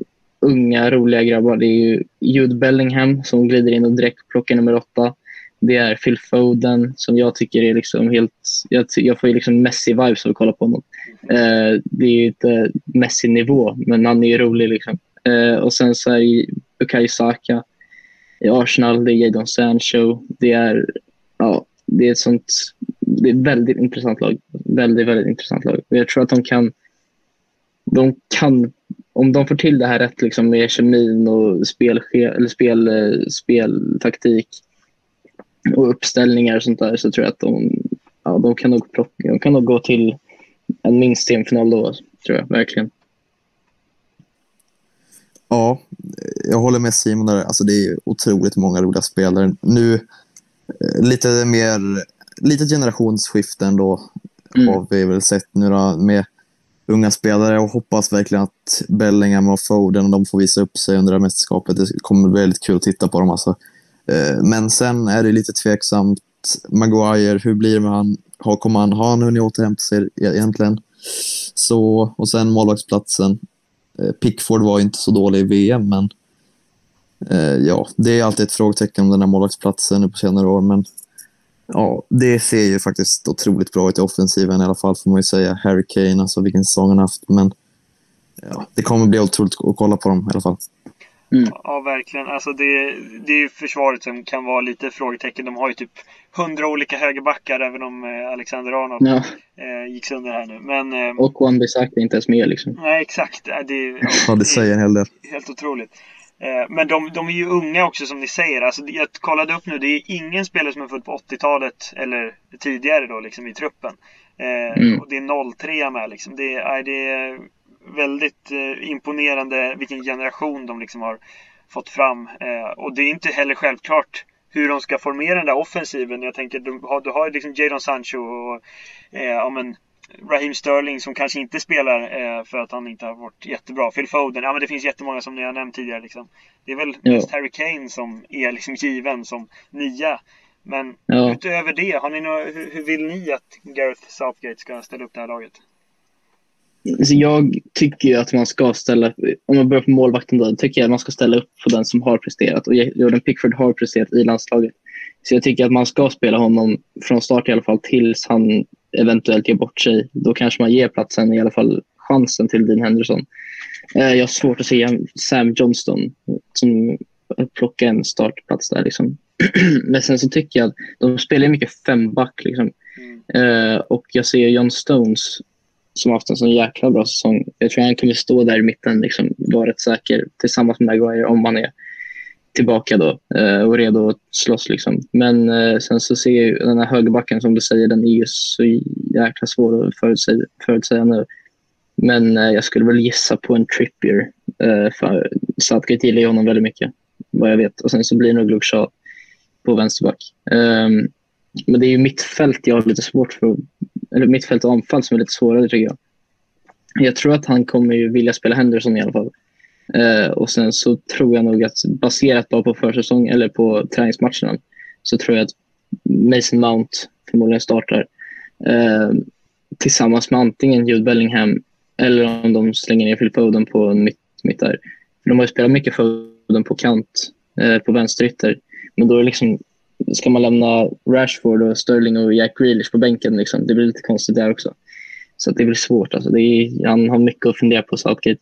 unga roliga grabbar. Det är ju Jude Bellingham som glider in och direkt plockar nummer åtta. Det är Phil Foden som jag tycker är liksom helt... Jag, jag får ju liksom Messi-vibes av att kolla på honom. Eh, det är ju inte Messi-nivå, men han är ju rolig. Liksom. Eh, och sen så är det Bukayo Saka i Arsenal, det är Jadon Sancho. Det är, ja, det är ett sånt... Det är ett väldigt intressant lag. Väldigt, väldigt intressant lag. Och jag tror att de kan... De kan om de får till det här rätt liksom, med kemin och spel, eller spel, eh, speltaktik och uppställningar och sånt där så tror jag att de, ja, de, kan, nog plocka, de kan nog gå till en minst semifinal då. tror jag verkligen. Ja, jag håller med Simon där. Alltså det är otroligt många roliga spelare. Nu eh, lite mer, lite generationsskifte ändå Mm. har vi väl sett nu då, med unga spelare och hoppas verkligen att Bellingham och Foden de får visa upp sig under det här mästerskapet. Det kommer bli väldigt kul att titta på dem. Alltså. Eh, men sen är det lite tveksamt. Maguire, hur blir det med han? Har, kommer han, har han hunnit återhämta sig e- egentligen? Så, och sen målvaktsplatsen. Eh, Pickford var inte så dålig i VM, men eh, ja, det är alltid ett frågetecken om den här målvaktsplatsen nu på senare år. Men ja, det ser ju faktiskt otroligt bra ut i offensiven i alla fall, får man ju säga. Harry Kane, alltså vilken säsong han haft. Men ja, det kommer bli otroligt att kolla på dem i alla fall. Ja, verkligen. Alltså det, det är ju försvaret som kan vara lite frågetecken. De har ju typ hundra olika högerbackar, även om eh, Alexander Arnold Ja, eh, gick sönder här nu. Men eh, och Wan Bissaka är inte ens med liksom. nej, exakt. Det, är- Ja, det säger en hel del. helt otroligt. Eh, Men de, de är ju unga också som ni säger. Alltså, jag kollade upp nu, det är ingen spelare som är född på 80-talet eller tidigare då liksom i truppen. Eh, Mm. Och det är 03 med liksom. Det är, det är väldigt eh, imponerande vilken generation de liksom har fått fram. Och det är inte heller självklart hur de ska formera den där offensiven. Jag tänker, du har, du har liksom Jadon Sancho och eh, ja, men, Raheem Sterling som kanske inte spelar eh, för att han inte har varit jättebra. Phil Foden, ja men det finns jättemånga som ni har nämnt tidigare. Liksom. Det är väl mest Harry Kane som är liksom given som nia. Men Ja. utöver det, har ni några, hur, hur vill ni att Gareth Southgate ska ställa upp det här laget? Så jag tycker ju att man ska ställa, om man börjar på målvakten då, tycker jag att man ska ställa upp på den som har presterat. Och Jordan Pickford har presterat i landslaget. Så jag tycker att man ska spela honom från start i alla fall tills han eventuellt ger bort sig. Då kanske man ger platsen, i alla fall chansen till Dean Henderson. Eh, Jag har svårt att se Sam Johnston som plockar en startplats där. Liksom. Men sen så tycker jag att de spelar mycket femback. Liksom. Mm. Eh, och jag ser John Stones som har haft en sån jäkla bra säsong. Jag tror han kommer stå där i mitten, liksom, vara rätt säker tillsammans med Maguire om han är tillbaka då eh, och redo att slåss. Liksom. Men eh, sen så ser jag ju den här högerbacken som du säger, den är ju så jäkla svår att förutsäga, förutsäga nu. Men eh, jag skulle väl gissa på en Trippier. Eh, för Southgate gillar ju honom väldigt mycket, vad jag vet. Och sen så blir det nog Luke Shaw på vänsterback. Ehm, men det är ju mittfält jag har lite svårt för. Eller mittfält och anfall som är lite svårare tycker jag. Jag tror att han kommer ju vilja spela Henderson i alla fall. Eh, och sen så tror jag nog att baserat bara på försäsong eller på träningsmatcherna så tror jag att Mason Mount förmodligen startar eh, tillsammans med antingen Jude Bellingham eller om de slänger ner Phil Foden på mitt, mitt där. För de har ju spelat mycket Foden på kant eh, på vänsterytter. Men då är det liksom ska man lämna Rashford och Sterling och Jack Grealish på bänken? Liksom? Det blir lite konstigt där också. Så att det blir svårt. Alltså. Det är, han har mycket att fundera på, Southgate.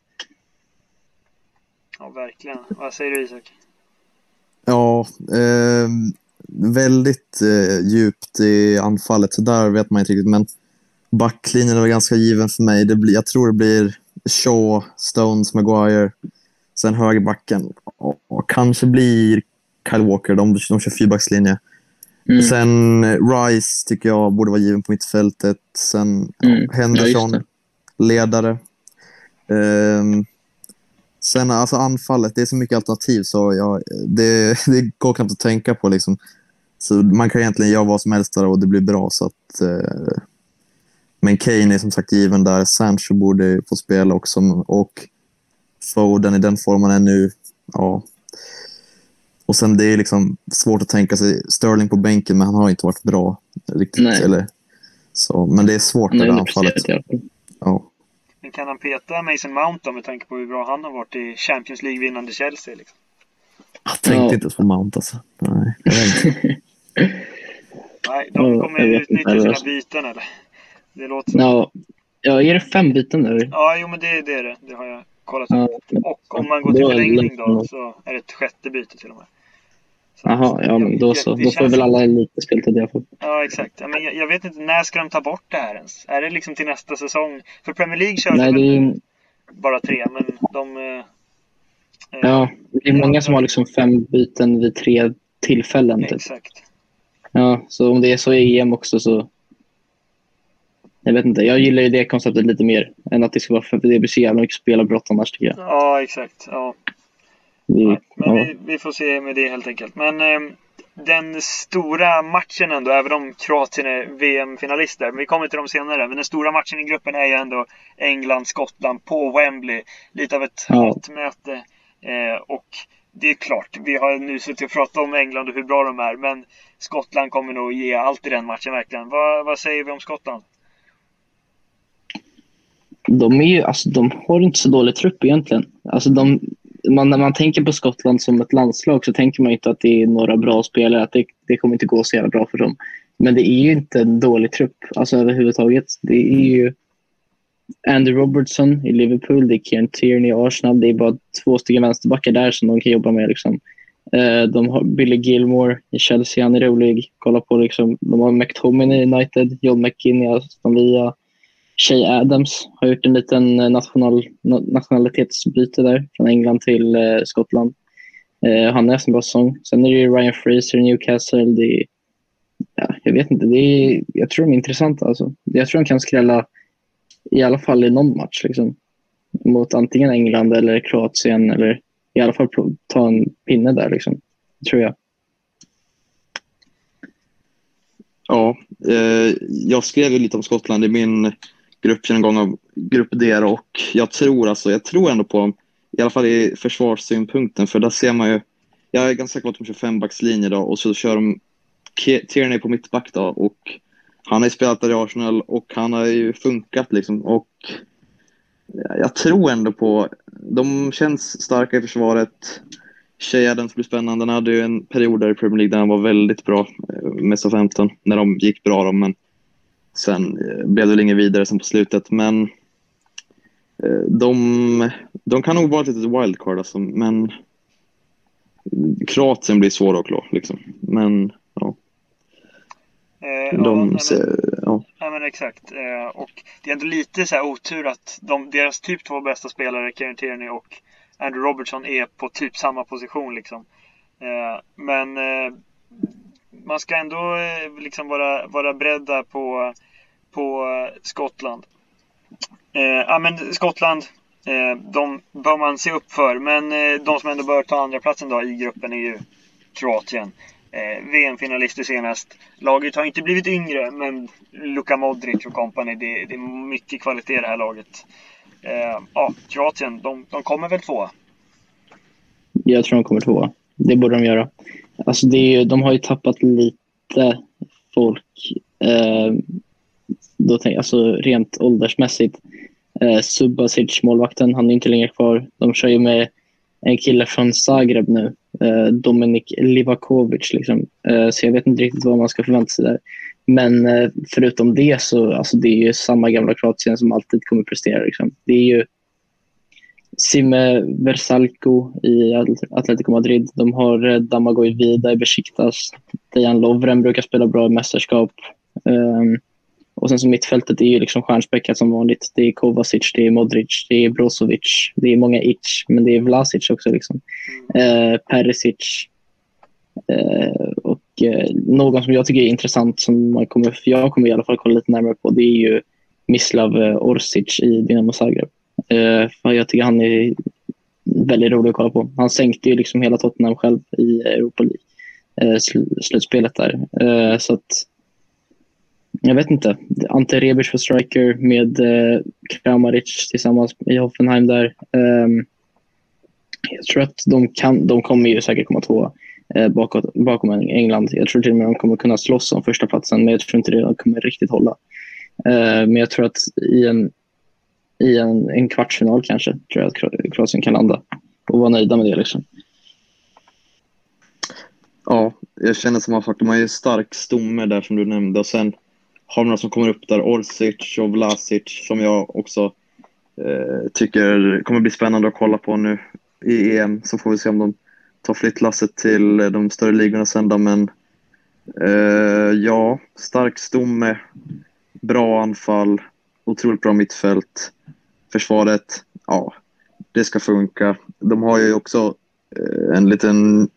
Ja, verkligen. Vad säger du Isak? Ja, eh, väldigt eh, djupt i anfallet, så där vet man inte riktigt. Men backlinjen är väl ganska given för mig. Det blir, jag tror det blir Shaw, Stones, Maguire, sen högerbacken. Och, och kanske blir Kyle Walker, de, de kör fyrbackslinje. Mm. Sen eh, Rice tycker jag borde vara given på mittfältet. Sen ja, Mm. Ja, Henderson, just ledare. Ehm, sen alltså anfallet, det är så mycket alternativ så jag, det, det går knappt att tänka på. Liksom. Så man kan egentligen göra vad som helst där och det blir bra. Så att, eh, men Kane är som sagt given där. Sancho borde få spela också. Och Foden i den formen är nu. Ja. Och sen det är liksom svårt att tänka sig Sterling på bänken, men han har inte varit bra riktigt. Nej. Eller, så, men det är svårt det anfallet. alla fall. Ja. Men kan han peta Mason Mount då med tanke på hur bra han har varit i Champions League-vinnande Chelsea? Liksom? Jag tänkte Ja. inte på Mount alltså. Nej. Nej, de Ja, kommer inte utnyttja sina alltså. byten eller? Det låter som... ja. ja, är det fem byten nu? Ja, jo men det, det är det. Det har jag kollat Ja. upp. Och om man går till förlängning då så är det ett sjätte byte till och med. Jaha, ja men då så. det Då får väl alla lite speltid i alla fall. Ja, exakt. Ja, men jag, jag vet inte, när ska de ta bort det här ens? Är det liksom till nästa säsong? För Premier League kör Nej, de det är, bara tre, men de... eh, eh, ja, det är många som har liksom fem byten vid tre tillfällen. Typ. Exakt. Ja, så om det är så i EM också så... jag vet inte. Jag gillar ju det konceptet lite mer än att det ska vara för det blir så jävla mycket spelarbrott annars tycker jag. Ja, exakt. Ja. Det, Ja, vi, vi får se med det helt enkelt. Men eh, den stora matchen ändå, även om Kroatien är VM-finalister, vi kommer till dem senare. Men den stora matchen i gruppen är ju ändå England-Skottland på Wembley. Lite av ett Ja. hatmöte. Eh, och det är klart, vi har nu suttit och pratat om England och hur bra de är, men Skottland kommer nog ge allt i den matchen verkligen. Vad, vad säger vi om Skottland? De, är ju, alltså, de har inte så dålig trupp egentligen. Alltså, de, man, när man tänker på Skottland som ett landslag så tänker man inte att det är några bra spelare. Att det, det kommer inte gå så jävla bra för dem. Men det är ju inte en dålig trupp alltså, överhuvudtaget. Det är ju Andy Robertson i Liverpool, det är Kieran Tierney i Arsenal. Det är bara två stycken vänsterbackar där som de kan jobba med. Liksom. Eh, de har Billy Gilmore i Chelsea, han är rolig. Kolla på liksom. De har McTominay i United, John McGinn i Aston Villa. Shay Adams har gjort en liten eh, national, nationalitetsbyte där från England till eh, Skottland. Eh, han är en bra säsong. Sen är det ju Ryan Fraser i Newcastle. Det är, ja, jag vet inte, det är, jag tror de är intressanta. Alltså. Jag tror de kan skrälla i alla fall i någon match. Liksom, mot antingen England eller Kroatien eller i alla fall ta en pinne där. Liksom, tror jag. Ja, eh, jag skrev ju lite om Skottland i min gruppgenomgång av Grupp D och jag tror alltså, jag tror ändå på dem, i alla fall i försvarssynpunkten, för där ser man ju, jag är ganska säker på att de kör fembackslinje då och så kör de Tierney på mittback då och han har ju spelat där i Arsenal och han har ju funkat liksom och jag tror ändå på, de känns starka i försvaret. Shea som blir spännande. Han hade ju en period där i Premier League där han var väldigt bra eh, med SA-15 när de gick bra. Då, men sen eh, blev det väl inget vidare sen på slutet. Men eh, de, de kan nog vara ett litet wildcard alltså, men Kroatien blir svåra att klå. Liksom. Men ja, Eh, ja, de men- ser, ja. Ja men exakt. Eh, och det är ändå lite så här otur att de, deras typ två bästa spelare, Kieran Tierney och Andrew Robertson, är på typ samma position liksom. Eh, men man ska ändå eh, liksom vara, vara beredda på, på eh, Skottland. Eh, ja men Skottland, eh, de bör man se upp för. Men eh, de som ändå bör ta andra platsen då i gruppen är ju Kroatien. Eh, VM-finalister senast. Laget har inte blivit yngre, men Luka Modric och company, det, det är mycket kvalitet i det här laget. Eh, ja, Kroatien, de, de kommer väl tvåa. Jag tror de kommer tvåa. Det borde de göra. Alltså det är ju, de har ju tappat lite folk. Eh, då tänk, alltså rent åldersmässigt. Eh, Subasic, målvakten, han är inte längre kvar. De kör ju med en kille från Zagreb nu. Eh, Dominik Livakovic. Liksom. Eh, så jag vet inte riktigt vad man ska förvänta sig där. Men eh, förutom det så alltså det är ju samma gamla Kroatien som alltid kommer prestera. Liksom. Det är ju Sime Versalco i Atletico Madrid. De har eh, Damagoj Vida i Besiktas. Dejan Lovren brukar spela bra i mästerskap. Um, och sen så mittfältet är ju liksom stjärnspäckat som vanligt. Det är Kovacic, det är Modric, det är Brozovic, det är många Itch, men det är Vlasic också. Liksom. Uh, Perisic. Uh, och uh, någon som jag tycker är intressant, som man kommer, jag kommer i alla fall kolla lite närmare på, det är ju Mislav Orsic i Dinamo Zagreb. Eh, jag tycker han är väldigt rolig att kolla på. Han sänkte ju liksom hela Tottenham själv i Europa League. Eh, sl- slutspelet där. Eh, så att jag vet inte. Ante Rebic för striker med eh, Kramaric tillsammans i Hoffenheim där. Eh, jag tror att de, kan, de kommer ju säkert komma tvåa eh, bakåt, bakom England. Jag tror till och med de kommer kunna slåss om första platsen men jag tror inte det kommer riktigt hålla. Eh, men jag tror att i en, i en, en kvartsfinal kanske tror jag att Kroatien kan landa och vara nöjda med det. Liksom. Ja, jag känner som att de har ju stark stomme där som du nämnde och sen har vi några som kommer upp där, Orsic och Vlasic som jag också eh, tycker kommer bli spännande att kolla på nu i EM. Så får vi se om de tar flyttlasset till de större ligorna sen då, men eh, ja, stark stomme, bra anfall, otroligt bra mittfält, försvaret, ja, det ska funka. De har ju också eh, en liten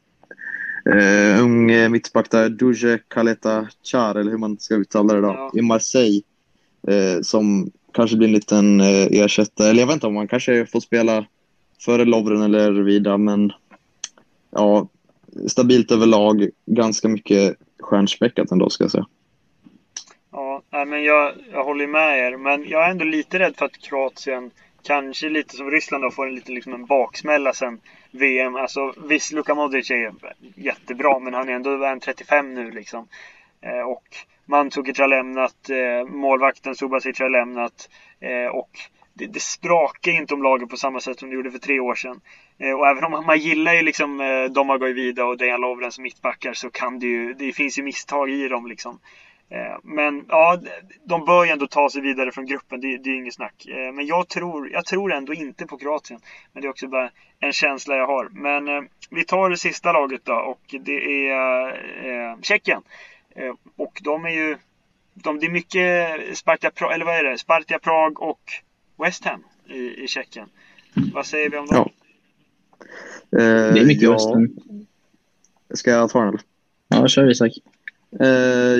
Uh, ung uh, mittback där, Duje Kaleta Char, eller hur man ska uttala det då, Ja. i Marseille. eh, som kanske blir en liten eh, ersättare. Eller jag vet inte om han kanske får spela före Lovren eller Vida, men ja, stabilt överlag. Ganska mycket stjärnspäckat ändå, ska jag säga. Ja, men jag, jag håller med er, men jag är ändå lite rädd för att Kroatien kanske lite som Ryssland då får en liten liksom en baksmälla sen VM. Alltså visst, Luka Modric är jättebra, men han är ändå en 35 nu liksom. Eh, och Mandzukic har lämnat, eh, målvakten Subasic har lämnat eh, och det, det sprakar inte om laget på samma sätt som det gjorde för tre år sedan. Eh, och även om man, man gillar ju liksom eh, Domagoj Vida och Dejan Lovren som mittbackar så kan det ju, det finns ju misstag i dem liksom. Eh, men ja, de bör ju ändå ta sig vidare från gruppen, det, det är inget snack. Eh, men jag tror, jag tror ändå inte på Kroatien. Men det är också bara en känsla jag har. Men eh, vi tar det sista laget då och det är eh, Tjeckien. Och de är ju, de, det är mycket Sparta, Prag, eller vad är det? Sparta Prag och West Ham i, i Tjeckien. Vad säger vi om dem? Ja. Eh, det är mycket ja. West Ham. Ska jag ta den eller? Ja, kör Isak. Eh,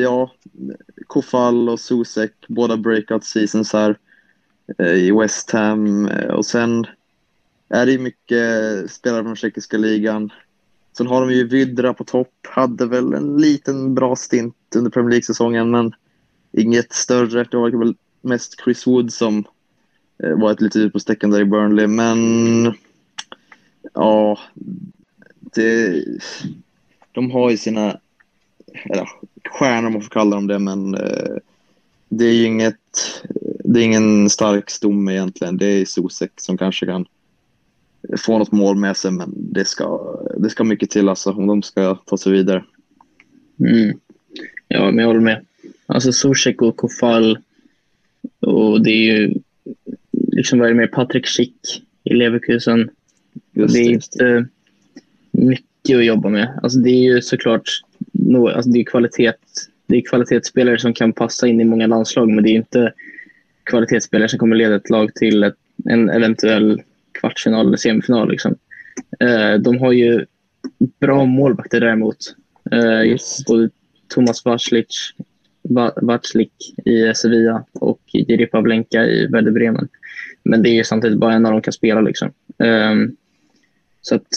ja, Kofall och Susek, båda breakout seasons här eh, i West Ham. Eh, och sen är det mycket spelare från tjeckiska ligan. Sen har de ju Vydra på topp. Hade väl en liten bra stint under Premier League-säsongen, men inget större. Det var väl mest Chris Wood som eh, var ett litet utropstecken där i Burnley. Men ja, det, de har ju sina eller, stjärnor om man får kalla dem det, men eh, det är ju inget, det är ingen stark stomme egentligen. Det är Sosek som kanske kan få något mål med sig, men det ska, det ska mycket till alltså, om de ska ta sig vidare. Mm. Ja, men jag håller med. Alltså Zuzek och Kofall och det är ju liksom vad är det med Patrik Schick i Leverkusen. Just det är inte mycket att jobba med. Alltså det är ju såklart no, alltså det är kvalitet. Det är kvalitetsspelare som kan passa in i många landslag, men det är inte kvalitetsspelare som kommer leda ett lag till ett, en eventuell kvartsfinal eller semifinal. Liksom. Eh, de har ju bra målvakter däremot. Eh, just både Thomas Vaclik, Vaclik i Sevilla och Jiri Pavlenka i Werder Bremen. Men det är samtidigt bara en av dem kan spela. Liksom. Eh, så att,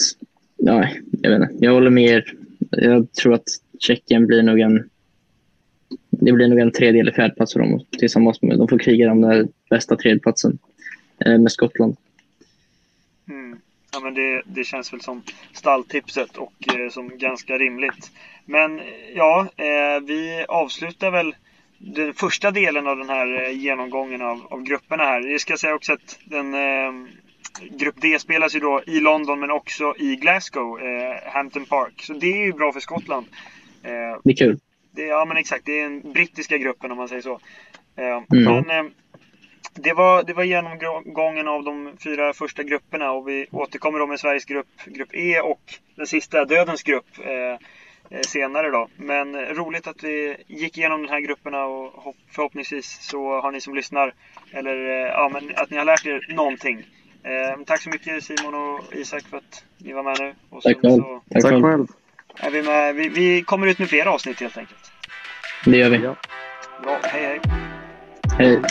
nej, jag vet inte. Jag håller med er. Jag tror att Tjeckien blir nog en det blir nog en tredje eller fjärde plats för dem tillsammans med, de får kriga om den bästa tredjeplatsen eh, med Skottland. Mm. Ja, men det, det känns väl som stalltipset och eh, som ganska rimligt. Men ja, eh, vi avslutar väl den första delen av den här eh, genomgången av, av grupperna här. Jag ska säga också att den eh, Grupp D spelas ju då i London men också i Glasgow, eh, Hampton Park. Så det är ju bra för Skottland. Eh, det är kul. Det, ja men exakt, det är den brittiska gruppen om man säger så. Eh, mm. Men eh, det, var, det var genomgången av de fyra första grupperna och vi återkommer då med Sveriges grupp, grupp E och den sista Dödens grupp eh, eh, senare då. Men roligt att vi gick igenom de här grupperna och förhoppningsvis så har ni som lyssnar eller ja, men att ni har lärt er någonting. Eh, tack så mycket Simon och Isak för att ni var med nu. Och tack själv. Så, tack själv. Är vi, med, vi, vi, kommer ut med fler avsnitt helt enkelt. Det gör vi. Ja. Bra, hej hej. Hej.